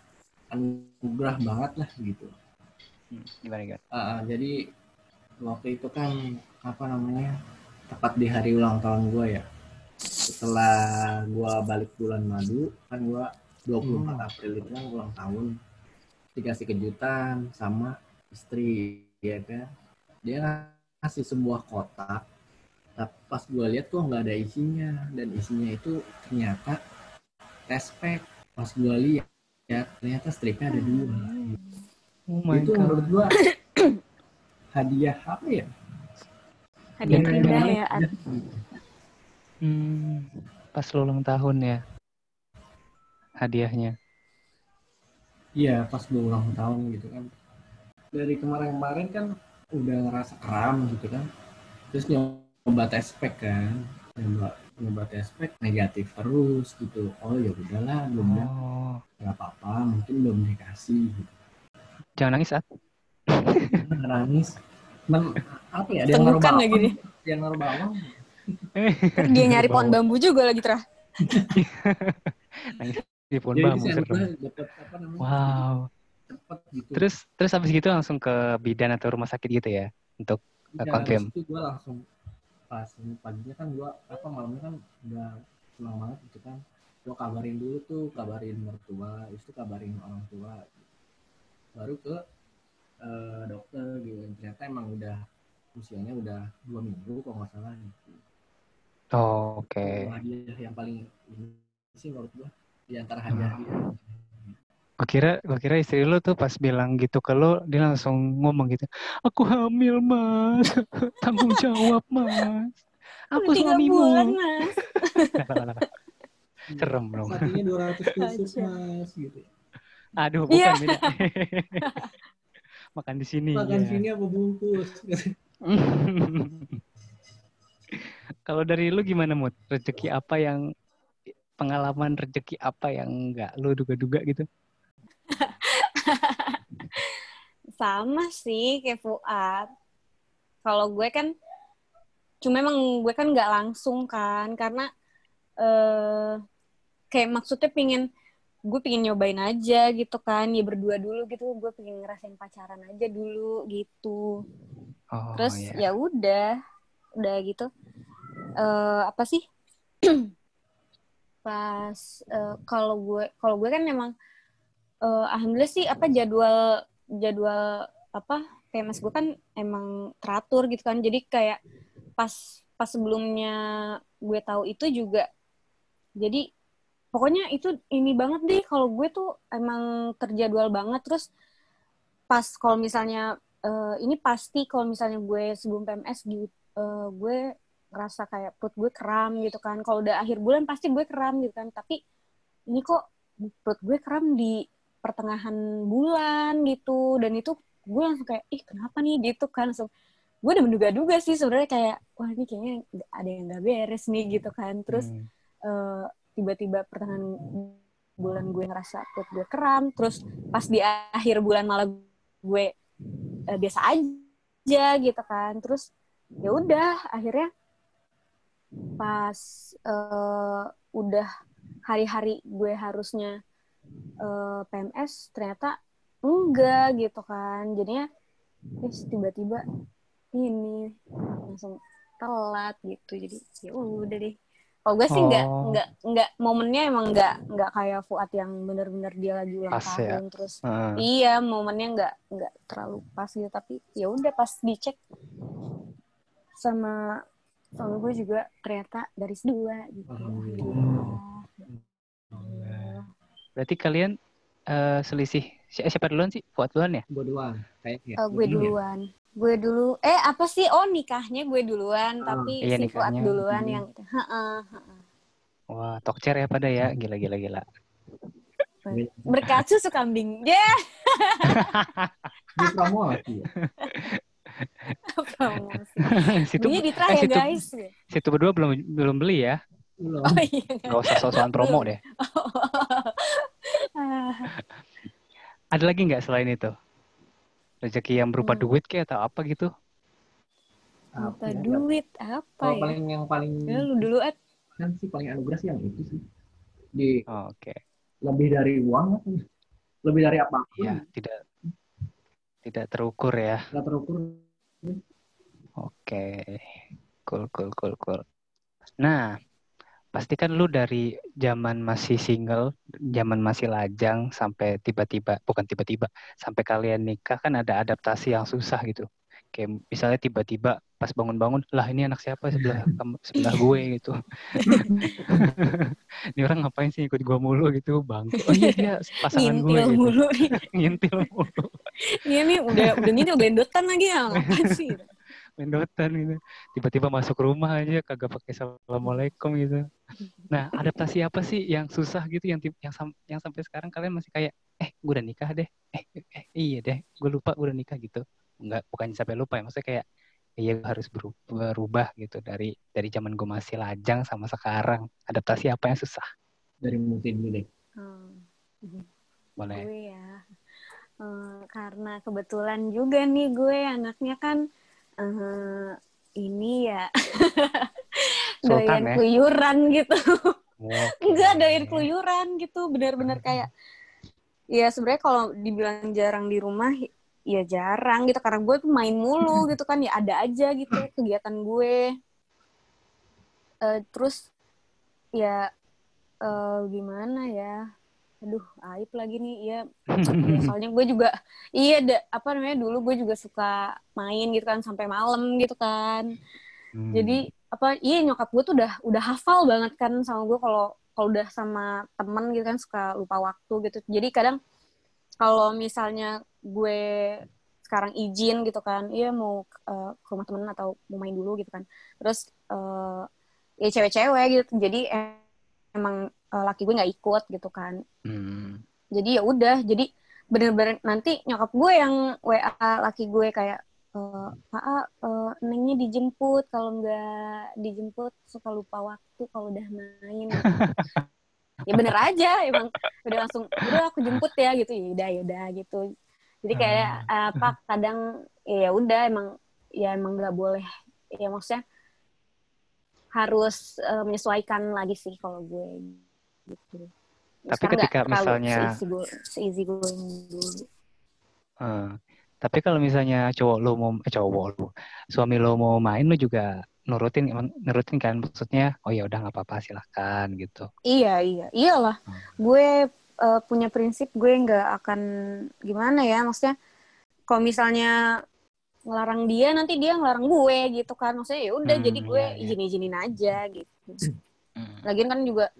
anugerah banget lah gitu. Hmm, gimana gimana? Ah, jadi waktu itu kan apa namanya tepat di hari ulang tahun gue ya. Setelah gue balik bulan madu kan gue 24 Hmm. April itu kan ulang tahun dikasih kejutan sama istri ya kan dia ngasih sebuah kotak tapi pas gue lihat tuh nggak ada isinya dan isinya itu ternyata tespek pas gue lihat ya ternyata stripnya ada dua Oh my itu god. menurut gua [COUGHS] hadiah apa ya? Hadiah Yang terindah paling ya. Ad. indah. Hmm, pas lo ulang tahun ya. Hadiahnya. Iya, pas ulang tahun gitu kan. Dari kemarin-kemarin kan udah ngerasa kram gitu kan. Terus nyoba tes pack kan. Nyoba nyoba tes pack negatif terus gitu. Oh ya udahlah, belum. Oh, nggak apa-apa, mungkin belum dikasih gitu. jangan nangis, At. nangis Men, apa ya? Dia naruh Temukan bawang. lagi nih. Dia naruh bawang. Ntar dia nyari pohon bambu juga lagi terah. Di pohon bambu? Wow. Gitu. Terus terus habis gitu langsung ke bidan atau rumah sakit gitu ya untuk confirm. habis itu gue langsung pas ini paginya kan gue apa malamnya kan udah pulang banget gitu kan gue kabarin dulu tuh kabarin mertua itu kabarin orang tua baru ke eh, dokter gitu ternyata emang udah usianya udah dua minggu kalau nggak salah gitu. Oh, oke. hadiah yang paling ini sih menurut gue di antara hadiah-hadiah Gue kira, gue kira istri lu tuh pas bilang gitu ke lu, dia langsung ngomong gitu, aku hamil mas, [LAUGHS] tanggung jawab mas, aku suamimu. bulan, Mas. [LAUGHS] Serem dong. satunya 200 tusuk Aja. mas gitu Aduh, bukan Iya. beda. [LAUGHS] Makan di sini. makan ya. sini apa bungkus [LAUGHS] Kalau dari lu gimana Mut? Rezeki apa yang pengalaman rezeki apa yang nggak lu duga-duga gitu? [LAUGHS] Sama sih kayak Fuad. Kalau gue kan, cuma emang gue kan nggak langsung kan, karena eh kayak maksudnya pingin, gue pingin nyobain aja gitu kan, ya berdua dulu gitu, gue pingin ngerasain pacaran aja dulu gitu. Oh, Terus iya. ya udah, udah gitu. eh apa sih? [CLEARS THROAT] Pas eh, kalau gue kalau gue kan memang eh, alhamdulillah sih apa jadwal jadwal apa PMS gue kan emang teratur gitu kan. Jadi kayak pas pas sebelumnya gue tahu itu juga jadi pokoknya itu ini banget deh kalau gue tuh emang terjadwal banget. Terus pas kalau misalnya eh, ini pasti kalau misalnya gue sebelum PMS gitu eh, gue ngerasa kayak perut gue kram gitu kan. Kalau udah akhir bulan pasti gue kram gitu kan. Tapi ini kok perut gue kram di pertengahan bulan gitu. Dan itu gue langsung kayak ih kenapa nih? Gitu kan. Langsung gue udah menduga-duga sih sebenarnya kayak wah ini kayaknya ada yang nggak beres nih gitu kan. Terus Hmm. eh, tiba-tiba pertengahan bulan gue ngerasa perut gue kram terus pas di akhir bulan malah gue eh, biasa aja gitu kan. Terus ya udah akhirnya pas eh, udah hari-hari gue harusnya eh, PMS ternyata enggak gitu kan. Jadinya terus tiba-tiba ini langsung telat gitu. Jadi ya udah deh kalau gue sih nggak Oh. nggak nggak momennya emang nggak nggak kayak Fuad yang bener-bener dia lagi ulang Pas ya. tahun terus Heeh. iya momennya nggak nggak terlalu pas gitu tapi ya udah pas dicek sama suami gue juga ternyata garis dua gitu Alhamdulillah. Alhamdulillah. Berarti kalian eh, selisih si- eh, siapa duluan sih? Fuad duluan ya? gue doang kayaknya Eh, gue duluan gue dulu eh apa sih oh nikahnya gue duluan Ah, tapi iya, si Fuad duluan Hmm. yang heeh. Wah, tokcer ya pada ya. Gila gila gila. [LAUGHS] berkat susu kambing ya [LAUGHS] Dia promosi ya. [LAUGHS] promosi situ belinya di eh, ya situ, guys situ berdua belum belum beli ya. Belum. oh iya Gak usah sosokan promo deh. Ada lagi nggak selain itu? Rezeki yang berupa Hmm. duit kayak atau apa gitu? apa Apa ya? duit apa Kalau ya paling yang paling Ya, lu dulu Ed. kan sih paling anugerah sih yang itu sih. Di Oh, Oke. lebih dari uang apa? lebih dari apa pun Ya, tidak tidak terukur ya. nggak terukur Oke. Cool, cool, cool, cool. Nah, pasti kan lu dari zaman masih single, zaman masih lajang sampai tiba-tiba, bukan tiba-tiba, sampai kalian nikah kan ada adaptasi yang susah gitu. Kayak misalnya tiba-tiba pas bangun-bangun, lah ini anak siapa sebelah [LAUGHS] sebelah gue gitu. [LAUGHS] ini orang ngapain sih ikut gua mulu gitu, bang. Oh iya dia pasangan gue ngintil gitu. mulu nih [LAUGHS] Ngintil mulu. Iya nih udah udah ngintil bendotan lagi ya ngapain sih mendotan gitu. Tiba-tiba masuk rumah aja kagak pakai assalamualaikum gitu. Nah, adaptasi apa sih yang susah gitu yang yang sam- yang sampai sekarang kalian masih kayak eh gue udah nikah deh. Eh, eh iya deh, gue lupa gue udah nikah gitu. Enggak bukan sampai lupa ya, maksudnya kayak iya gue harus beru- berubah gitu dari dari zaman gue masih lajang sama sekarang. Adaptasi apa yang susah? dari mungkin dulu deh Hmm. Boleh. gue ya Eh, karena kebetulan juga nih gue anaknya kan eh, ini ya [LAUGHS] doyan ya? keluyuran gitu. Enggak doyan keluyuran gitu, bener-bener kayak ya sebenarnya kalau dibilang jarang di rumah ya jarang gitu karena gue tuh main mulu [LAUGHS] gitu kan ya ada aja gitu kegiatan gue. Eh, terus ya eh, gimana ya? Aduh, aib lagi nih. Ya, ya [LAUGHS] soalnya gue juga iya da, apa namanya dulu gue juga suka main gitu kan sampai malam gitu kan. Hmm. Jadi apa iya nyokap gue tuh udah udah hafal banget kan sama gue kalau kalau udah sama temen gitu kan suka lupa waktu gitu. Jadi kadang kalau misalnya gue sekarang izin gitu kan, iya mau eh, ke rumah temen atau mau main dulu gitu kan. Terus eh, ya cewek-cewek gitu. Jadi em- emang eh, laki gue nggak ikut gitu kan. Hmm. Jadi ya udah, jadi bener-bener nanti nyokap gue yang WA laki gue kayak eh Pak A, eh, nengnya dijemput kalau nggak dijemput suka lupa waktu kalau udah main [LAUGHS] gitu. ya bener aja emang udah langsung udah aku jemput ya gitu ya udah ya udah gitu jadi kayak apa kadang ya udah emang ya emang nggak boleh ya maksudnya harus eh, menyesuaikan lagi sih kalau gue gitu Tapi Sekarang ketika misalnya- go- seeasy going dulu Eh, tapi kalau misalnya cowok lo mau eh, cowok lo suami lo mau main lo juga nurutin nurutin kan maksudnya oh ya udah nggak apa-apa silahkan gitu Iya, iya. Iyalah. Hmm. Gue eh, punya prinsip gue nggak akan gimana ya, maksudnya kalau misalnya ngelarang dia nanti dia ngelarang gue gitu kan. Maksudnya ya udah Hmm, jadi gue iya, iya. izin-izinin aja gitu. Hmm. Lagian kan juga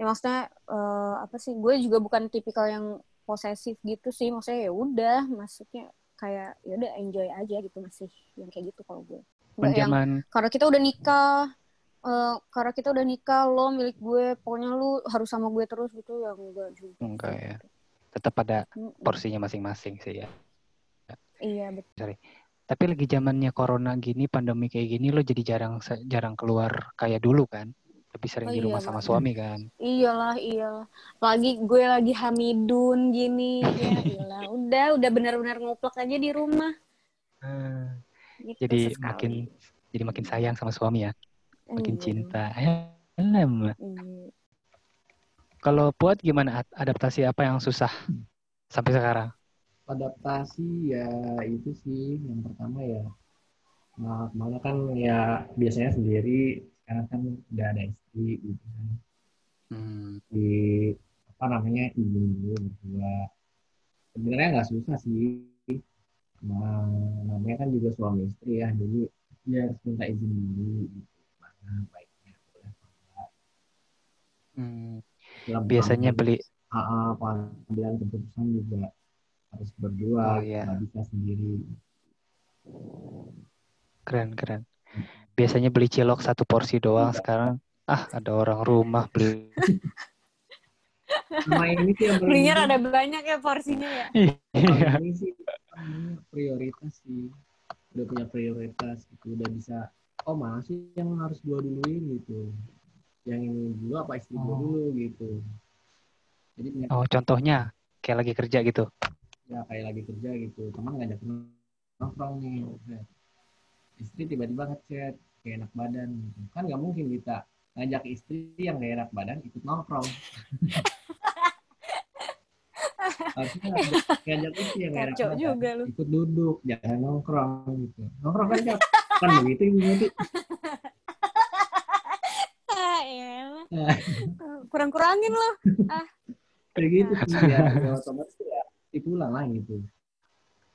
ya maksudnya eh, apa sih? Gue juga bukan tipikal yang posesif gitu sih. Maksudnya ya udah, maksudnya kayak ya udah enjoy aja gitu masih yang kayak gitu kalau gue. Yang karena kita udah nikah eh, karena kita udah nikah lo milik gue pokoknya lu harus sama gue terus gitu ya enggak juga Enggak ya. tetap ada porsinya masing-masing sih ya iya betul tapi lagi zamannya corona gini pandemi kayak gini lo jadi jarang jarang keluar kayak dulu kan lebih sering Oh di iya, rumah sama Bang. suami kan iyalah iyalah lagi gue lagi hamidun gini ya iyalah [LAUGHS] udah udah benar-benar nguplek aja di rumah gitu jadi sesekali. makin jadi makin sayang sama suami ya makin Iya. cinta. Iya. kalau buat gimana ad- adaptasi apa yang susah sampai sekarang adaptasi ya itu sih yang pertama ya nah, mana kan ya biasanya sendiri sekarang kan udah ada istri gitu kan Hmm. di apa namanya izin dulu berdua sebenarnya nggak susah sih nah, namanya kan juga suami istri ya jadi dia harus minta izin dulu gitu mana baiknya boleh apa enggak. Hmm. Dalam biasanya beli ah, pengambilan keputusan juga harus berdua Oh, iya. nggak bisa sendiri. Keren keren. Biasanya beli cilok satu porsi doang sekarang. Ah ada orang rumah beli. [LAUGHS] Sama ini sih yang belinya rada banyak ya porsinya ya? Iya. Ini sih prioritas sih. Udah punya prioritas gitu udah bisa oh mana sih yang harus gua duluin gitu? Yang ini dulu apa istri gua Oh. dulu gitu. Jadi oh contohnya kayak lagi kerja gitu ya kayak lagi kerja gitu. Teman ngajak nongkrong nih. Istri tiba-tiba ngechat kayak enak badan. Gitu. Kan nggak mungkin kita ngajak istri yang gak enak badan ikut nongkrong. [LAUGHS] Harusnya ngajak, istri yang gak enak badan juga lu. ikut duduk jangan nongkrong gitu. Nongkrong kan kan begitu [LAUGHS] ah, elah. Nah. kurang-kurangin lo kayak gitu sih ya, [LAUGHS] ya otomatis dipulang lah gitu.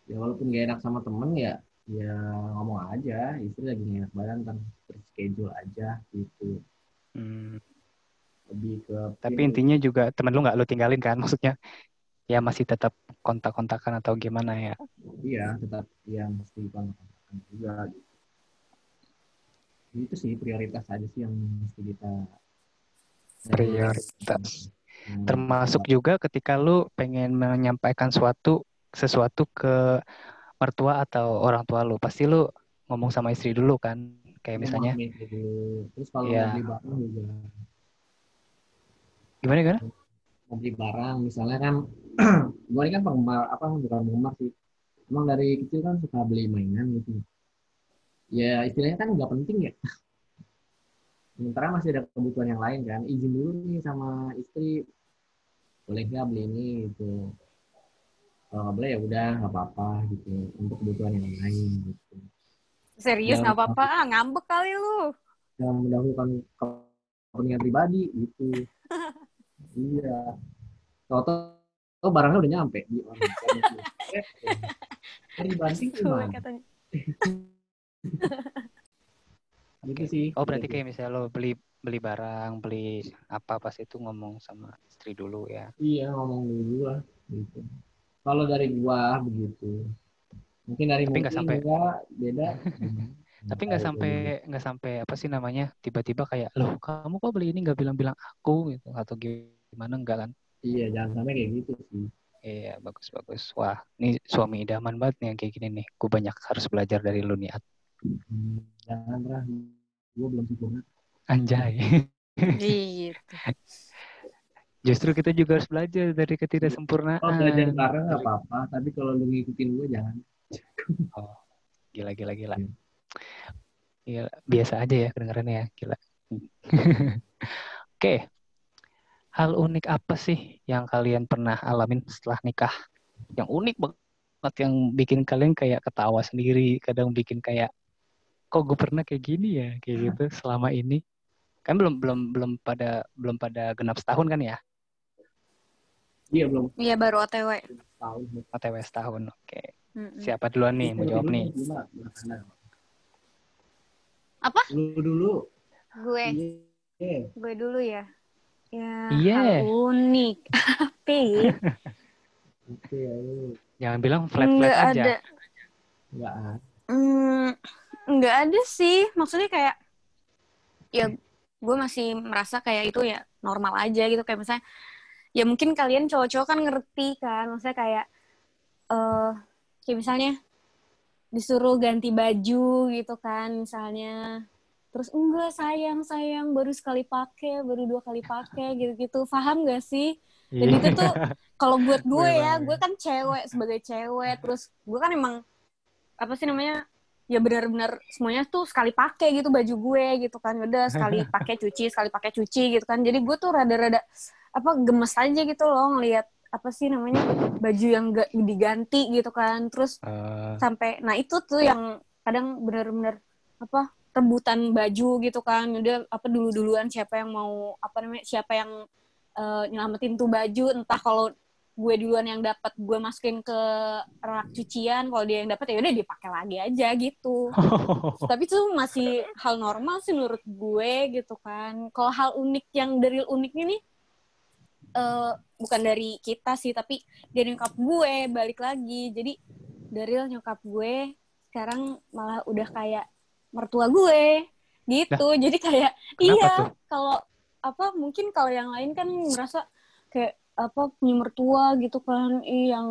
Ya walaupun gak enak sama temen ya ya ngomong aja. Istri lagi gak enak badan kan schedule aja gitu. Hmm. lebih ke tapi intinya juga temen lu nggak lu tinggalin kan? [LAUGHS] Maksudnya ya masih tetap kontak-kontakan atau gimana ya? Iya tetap ya mesti kontak juga gitu. Itu sih prioritas aja sih yang mesti kita Prioritas. Hmm. termasuk juga ketika lu pengen menyampaikan suatu sesuatu ke mertua atau orang tua lu pasti lu ngomong sama istri dulu kan kayak misalnya. terus kalau mau beli barang juga. Gimana gimana? Mau beli barang misalnya kan [CLEARS THROAT] gue ini kan penggemar apa bukan penggemar sih. Emang dari kecil kan suka beli mainan gitu. Ya istilahnya kan nggak penting ya [LAUGHS] sementara masih ada kebutuhan yang lain kan? Izin dulu nih sama istri. Boleh nggak beli ini gitu? Kalau nggak boleh ya udah nggak apa-apa gitu. Untuk kebutuhan yang lain gitu. Serius nggak apa-apa, ah, ngambek kali lu. yang mendahulukan kepentingan pribadi gitu. [LAUGHS] Iya. Toto oh barangnya udah nyampe. Di orang Kan [LAUGHS] dibanting Tuh, gimana [LAUGHS] gitu sih Oh berarti kayak misalnya lo beli beli barang, beli apa pas itu ngomong sama istri dulu ya. Iya ngomong dulu lah gitu. Kalau dari gua begitu. Mungkin dari Tapi mungkin nggak sampai- enggak beda. [LAUGHS] Tapi nggak sampai tuh. nggak sampai apa sih namanya tiba-tiba kayak loh kamu kok beli ini nggak bilang-bilang aku gitu atau gimana enggak kan? Iya jangan sampai kayak gitu sih. Iya bagus bagus. Wah ini suami idaman banget nih yang kayak gini nih. Gue banyak harus belajar dari lu nih At. Hmm, jangan lah. Gua belum sempurna. Anjay. Gitu. Justru kita juga harus belajar dari ketidaksempurnaan. Kalau belajar bareng nggak apa-apa, tapi kalau lu ngikutin gua jangan. [LAUGHS] Oh, gila gila gila. Gila, biasa aja ya kedengarannya ya, gila. [LAUGHS] Oke. Hal unik apa sih yang kalian pernah alamin setelah nikah? Yang unik banget yang bikin kalian kayak ketawa sendiri, kadang bikin kayak kok gue pernah kayak gini ya, kayak gitu selama ini. Kan belum belum belum pada belum pada genap setahun kan ya? Iya belum Iya baru OTW. OTW setahun. Oke. Mm-mm. Siapa duluan nih mau jawab nih? Apa? Lu dulu. Gue, Iya. gue dulu ya. Ya, Iya. hal unik. Apa ya? Ayo. Jangan bilang flat-flat Nggak aja. ada. Enggak ah. Hmm, nggak ada sih. Maksudnya kayak, ya gue masih merasa kayak itu ya normal aja gitu. Kayak misalnya, ya mungkin kalian cowok-cowok kan ngerti kan. Maksudnya kayak, eh kayak misalnya disuruh ganti baju gitu kan misalnya. Terus enggak sayang sayang baru sekali pakai baru dua kali pakai gitu-gitu paham gak sih? Jadi itu tuh kalau buat gue ya, gue kan cewek sebagai cewek, terus gue kan emang apa sih namanya? Ya benar-benar semuanya tuh sekali pakai gitu baju gue gitu kan. Udah sekali [LAUGHS] pakai cuci, sekali pakai cuci gitu kan. Jadi gue tuh rada-rada apa gemes aja gitu loh ngelihat apa sih namanya baju yang gak diganti gitu kan. Terus Eh, sampai nah itu tuh yang kadang benar-benar apa rebutan baju gitu kan udah apa dulu duluan siapa yang mau apa namanya siapa yang eh, nyelamatin tuh baju entah kalau gue duluan yang dapat gue masukin ke rak cucian kalau dia yang dapat ya udah dipakai lagi aja gitu. [LAUGHS] Tapi itu masih hal normal sih menurut gue gitu kan. Kalau hal unik yang dari uniknya nih eh, bukan dari kita sih tapi dari nyokap gue balik lagi. Jadi dari nyokap gue sekarang malah udah kayak mertua gue gitu. Jadi kayak iya kalau apa mungkin kalau yang lain kan merasa kayak apa punya mertua gitu kan yang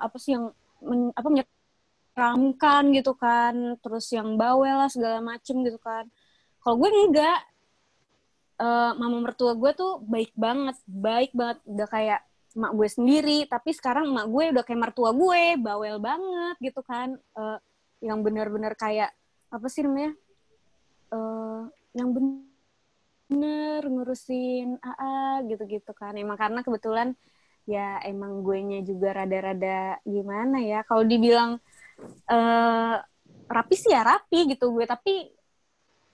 apa sih yang men- apa menyeramkan gitu kan terus yang bawel lah segala macem gitu kan. Kalau gue enggak. Eh, mama mertua gue tuh baik banget baik banget. Udah kayak emak gue sendiri tapi sekarang emak gue udah kayak mertua gue bawel banget gitu kan. Eh, yang benar-benar kayak apa sih namanya eh yang bener ngurusin AA gitu-gitu kan. Emang karena kebetulan ya emang gue nya juga rada-rada gimana ya. Kalau dibilang eh rapi sih ya rapi gitu gue tapi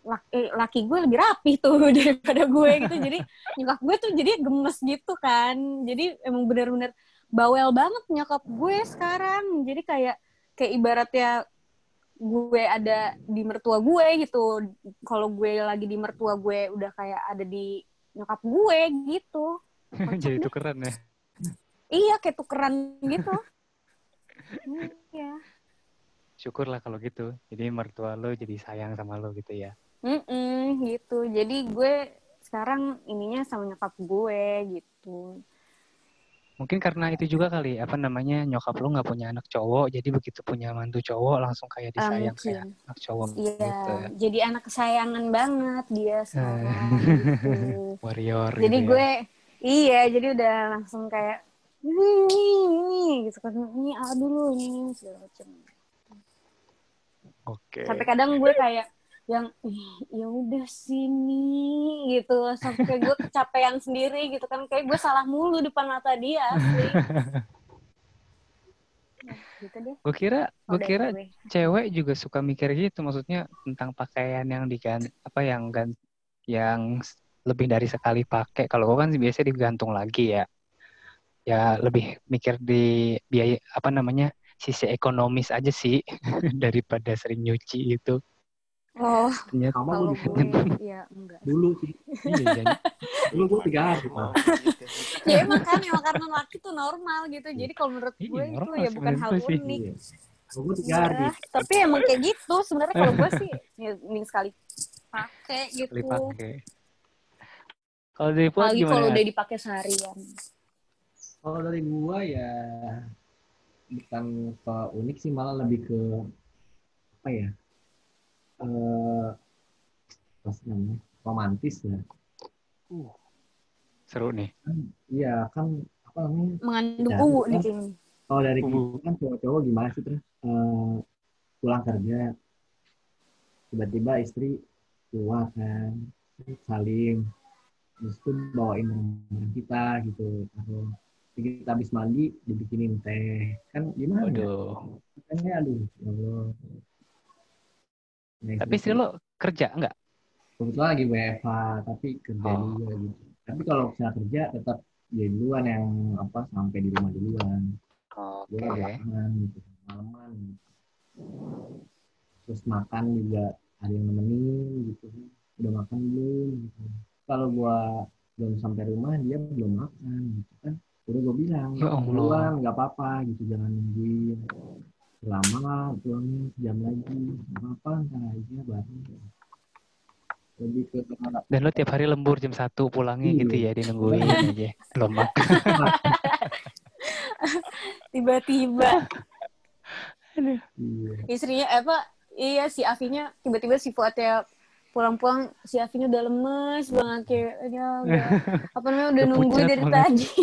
laki, laki gue lebih rapi tuh [LAUGHS] daripada gue gitu. Jadi nyokap gue tuh jadi gemes gitu kan. Jadi emang bener-bener bawel banget nyokap gue sekarang. Jadi kayak kayak ibaratnya gue ada di mertua gue gitu. Kalau gue lagi di mertua gue udah kayak ada di nyokap gue gitu. [LAUGHS] Jadi tukeran ya. iya kayak tukeran gitu. [LAUGHS] Iya. Syukurlah kalau gitu. Jadi mertua lo jadi sayang sama lo gitu ya. Mm-mm, gitu. Jadi gue sekarang ininya sama nyokap gue gitu Mungkin karena itu juga kali, apa namanya, nyokap lo nggak punya anak cowok, jadi begitu punya mantu cowok langsung kayak Ah, disayang kayak anak cowok Iya, gitu ya. jadi anak kesayangan banget dia sekarang gitu. [LAUGHS] Warrior Jadi gitu ya. gue iya, jadi udah langsung kayak ini gitu kan. Ini ah dulu ini, segala macam. Oke. sampai kadang gue kayak yang "Ih, ya udah sini gitu sampai gue kecapean sendiri gitu kan kayak gue salah mulu depan mata dia asli [LAUGHS] Nah, gitu deh Gue kira, gue kira gue. cewek juga suka mikir gitu, maksudnya tentang pakaian yang diganti apa yang gan yang lebih dari sekali pakai. Kalau gue kan biasanya digantung lagi ya. Ya lebih mikir di biaya apa namanya sisi ekonomis aja sih [LAUGHS] daripada sering nyuci itu. Oh Ternyata Sama kalau gue juga gue ya enggak dulu sih. iya, [LAUGHS] jadi- Dulu gue tiga hari. Oh, Pak. gitu. [LAUGHS] ya emang kan emang karena laki tuh normal gitu jadi kalau menurut Iya, gue itu ya bukan hal gue unik Iya. Kalau gue tiga hari. Iya, tapi emang kayak gitu sebenarnya kalau gue sih [LAUGHS] ya mending sekali pakai gitu Sekali pakai. Kalau dari Fuad apalagi kalau gimana? udah dipakai seharian Kalau dari gua ya bukan ke unik sih malah lebih ke apa ya? Eh sih namanya? Romantis ya. Seru nih. Kan iya kan apa namanya? mengandung Ya, uwu kan. nih kayaknya Kalau dari Uh. kita kan cowok-cowok gimana sih terus Eh, pulang kerja tiba-tiba istri keluar kan salim terus tuh bawain barang kita gitu atau kita habis mandi dibikinin teh kan gimana ya? Waduh. Makanya aduh, ya Allah. Nah, Tapi istri lo kerja enggak? kebetulan lagi WFH, tapi kerja Oh. juga gitu. Tapi kalau misalnya kerja tetap dia duluan yang apa sampai di rumah duluan. Oke. Gue belakangan gitu, malaman. Gitu. Terus makan juga ada yang nemenin gitu. Udah makan belum? Gitu. Kalau gua belum sampai rumah dia belum makan gitu kan. Udah gue bilang, Ya duluan nggak apa-apa gitu, jangan nungguin lama pulangnya jam lagi. Apa? Ntar aja baru lebih ke Dan lo tiap hari lembur jam satu pulangnya Iya. gitu ya, dia nungguin aja. Makan. [LAUGHS] tiba-tiba. Iya. istrinya eh, apa? Iya si Afinya tiba-tiba si Fuadnya pulang-pulang si Afinya udah lemes banget kayak ya udah [LAUGHS] apa namanya udah nungguin pucat dari tadi [LAUGHS]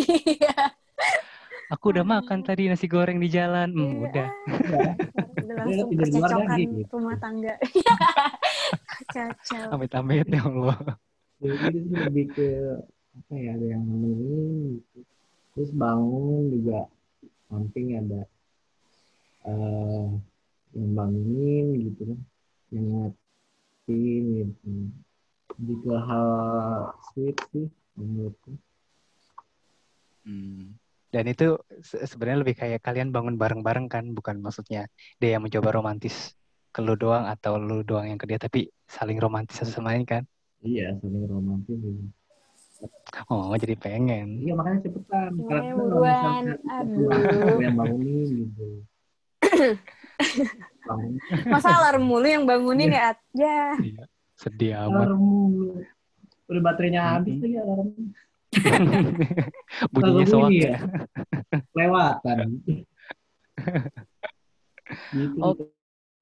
Aku udah makan tadi nasi goreng di jalan. Hmm, Iya. udah. [LAUGHS] udah langsung kan, percecokan gitu. rumah tangga [LAUGHS] kacau Amit-amit ya Allah. jadi sih lebih ke apa ya ada yang nemenin gitu terus bangun juga samping ada eh yang bangunin gitu kan yang ngingetin gitu lebih ke hal sweet sih menurutku Hmm. Dan itu se- sebenarnya lebih kayak kalian bangun bareng-bareng kan, bukan maksudnya dia yang mencoba romantis ke lu doang atau lu doang yang ke dia, tapi saling romantis satu sama lain kan. iya saling romantis. Oh, jadi pengen. Iya makanya cepetan. Makanya Karena kalau buruan. misalnya Aduh. yang bangunin gitu. Bangun [COUGHS] masa alarm mulu yang bangunin ya ya Iya. Sedih amat. alarm mulu. Udah baterainya habis lagi alarm. [LAUGHS] Bunyinya soak ya. Lewatan. gitu.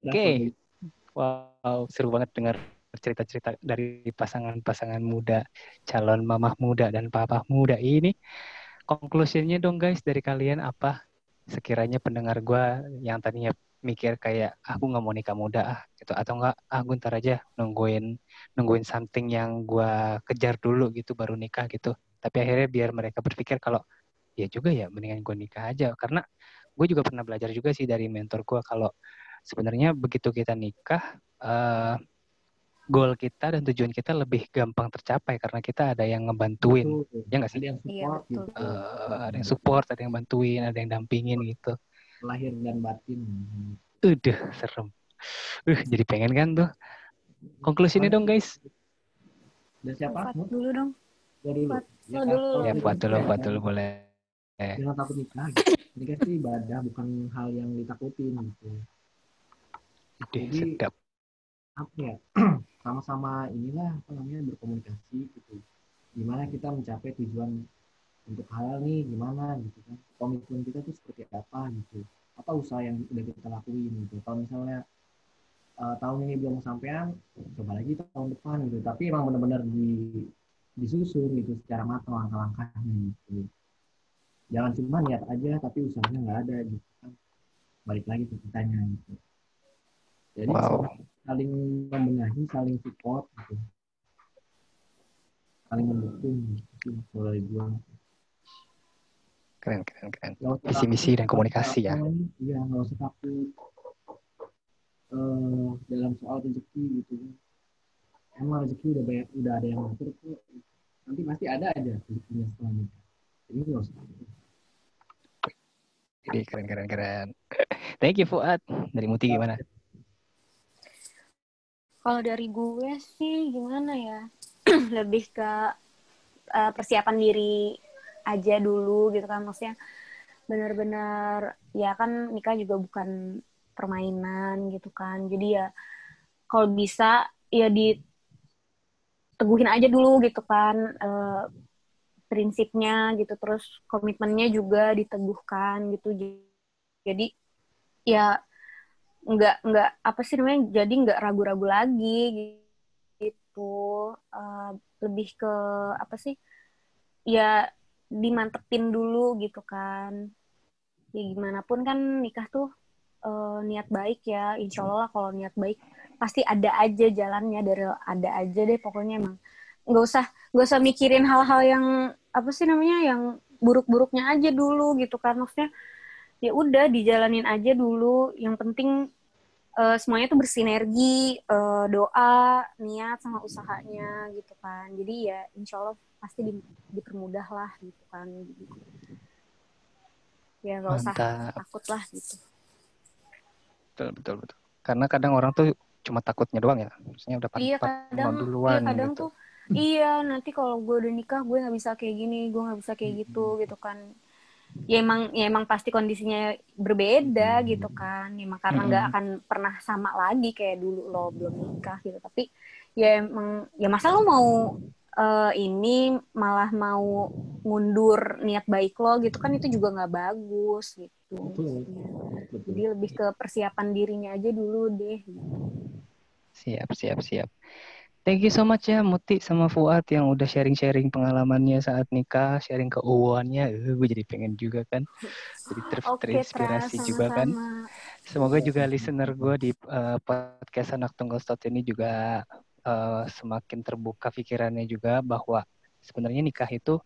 Oke. Wow, seru banget dengar cerita-cerita dari pasangan-pasangan muda, calon mamah muda dan papa muda ini. Conclusionnya dong guys dari kalian apa? Sekiranya pendengar gua yang tadinya mikir kayak aku nggak mau nikah muda ah gitu atau enggak ah gue ntar aja nungguin nungguin something yang gua kejar dulu gitu baru nikah gitu tapi akhirnya biar mereka berpikir kalau ya juga ya mendingan gue nikah aja. Karena gue juga pernah belajar juga sih dari mentor gue kalau sebenarnya begitu kita nikah eh goal kita dan tujuan kita lebih gampang tercapai karena kita ada yang ngebantuin. Betul. ya nggak sih? Ada yang Iya, support gitu. Eh, ada yang support ada yang bantuin ada yang dampingin gitu. Lahir dan batin. udah serem. Uh jadi pengen kan tuh? Konklusinya dong guys. Dan siapa? Dulu dong. Gua dulu. Ya, dulu. ya buat dulu nikah, buat dulu boleh. Jangan takut nikah. Nikah itu ibadah, bukan hal yang ditakutin gitu. Jadi, sedap. apa ya [CLEARS THROAT] sama-sama inilah apa namanya berkomunikasi gitu. Gimana kita mencapai tujuan untuk halal nih gimana gitu kan. Komitmen kita tuh seperti apa gitu. Apa usaha yang udah kita lakuin gitu. Kalau misalnya eh, tahun ini belum sampean coba lagi tahun depan gitu. Tapi emang benar-benar di disusun gitu secara matang langkah-langkahnya gitu jangan cuma niat aja tapi usahanya nggak ada gitu kan balik lagi ke kitanya gitu jadi Wow. saling membenahi saling support gitu saling mendukung gitu kalau dari gua Keren, keren, keren. Misi takut, dan komunikasi ya. iya nggak usah takut eh, dalam soal rezeki gitu emang rezeki udah banyak udah ada yang ngatur kok nanti pasti ada aja rezekinya setelah nikah nggak usah takut Jadi keren, keren, keren. Thank you Fuad. Dari Muti gimana? Kalau dari gue sih gimana ya? [CLEARS THROAT] Lebih ke eh, persiapan diri aja dulu gitu kan maksudnya benar-benar ya kan nikah juga bukan permainan gitu kan. Jadi ya kalau bisa ya diteguhin aja dulu gitu kan eh, prinsipnya gitu. Terus komitmennya juga diteguhkan gitu. Jadi ya nggak nggak apa sih namanya jadi nggak ragu-ragu lagi gitu. Eh, lebih ke apa sih ya dimantepin dulu gitu kan. Ya gimana pun kan nikah tuh eh, niat baik ya insya Allah lah kalau niat baik pasti ada aja jalannya dari ada aja deh pokoknya emang. Nggak usah nggak usah mikirin hal-hal yang apa sih namanya yang buruk-buruknya aja dulu gitu kan. Maksudnya ya udah dijalanin aja dulu. Yang penting eh, semuanya tuh bersinergi eh, doa niat sama usahanya gitu kan. Jadi ya insya Allah pasti di- dipermudah lah gitu kan. Ya nggak usah takut lah gitu Betul, betul, betul. Karena kadang orang tuh cuma takutnya doang ya. Maksudnya udah iya kadang duluan iya kadang gitu. tuh iya nanti kalau gue udah nikah gue nggak bisa kayak gini gue nggak bisa kayak gitu gitu kan ya emang ya emang pasti kondisinya berbeda gitu kan emang karena nggak akan pernah sama lagi kayak dulu lo belum nikah gitu tapi ya emang ya masa lo mau eh, ini malah mau mundur niat baik lo gitu kan itu juga nggak bagus gitu Betul. jadi lebih ke persiapan dirinya aja dulu deh gitu. Siap, siap, siap. Thank you so much ya Muti sama Fuad yang udah sharing-sharing pengalamannya saat nikah, sharing keuangannya. Eh, gue jadi pengen juga kan. [LAUGHS] Jadi ter- Oke, terinspirasi Tra, juga kan. Semoga juga listener gue di eh, podcast Anak Tunggal Stot ini juga eh, semakin terbuka pikirannya juga bahwa sebenarnya nikah itu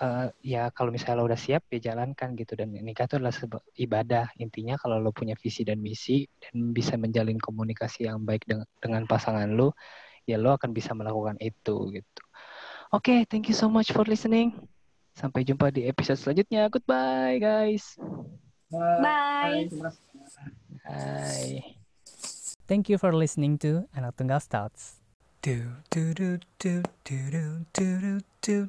eh, ya kalau misalnya lo udah siap ya jalankan gitu dan nikah itu adalah ibadah intinya kalau lo punya visi dan misi dan bisa menjalin komunikasi yang baik dengan, dengan pasangan lo ya lo akan bisa melakukan itu gitu. Oke, thank you so much for listening. Sampai jumpa di episode selanjutnya. Goodbye guys. Bye. Terima kasih. Bye. Thank you for listening to Stouts. Do do do do do do do do do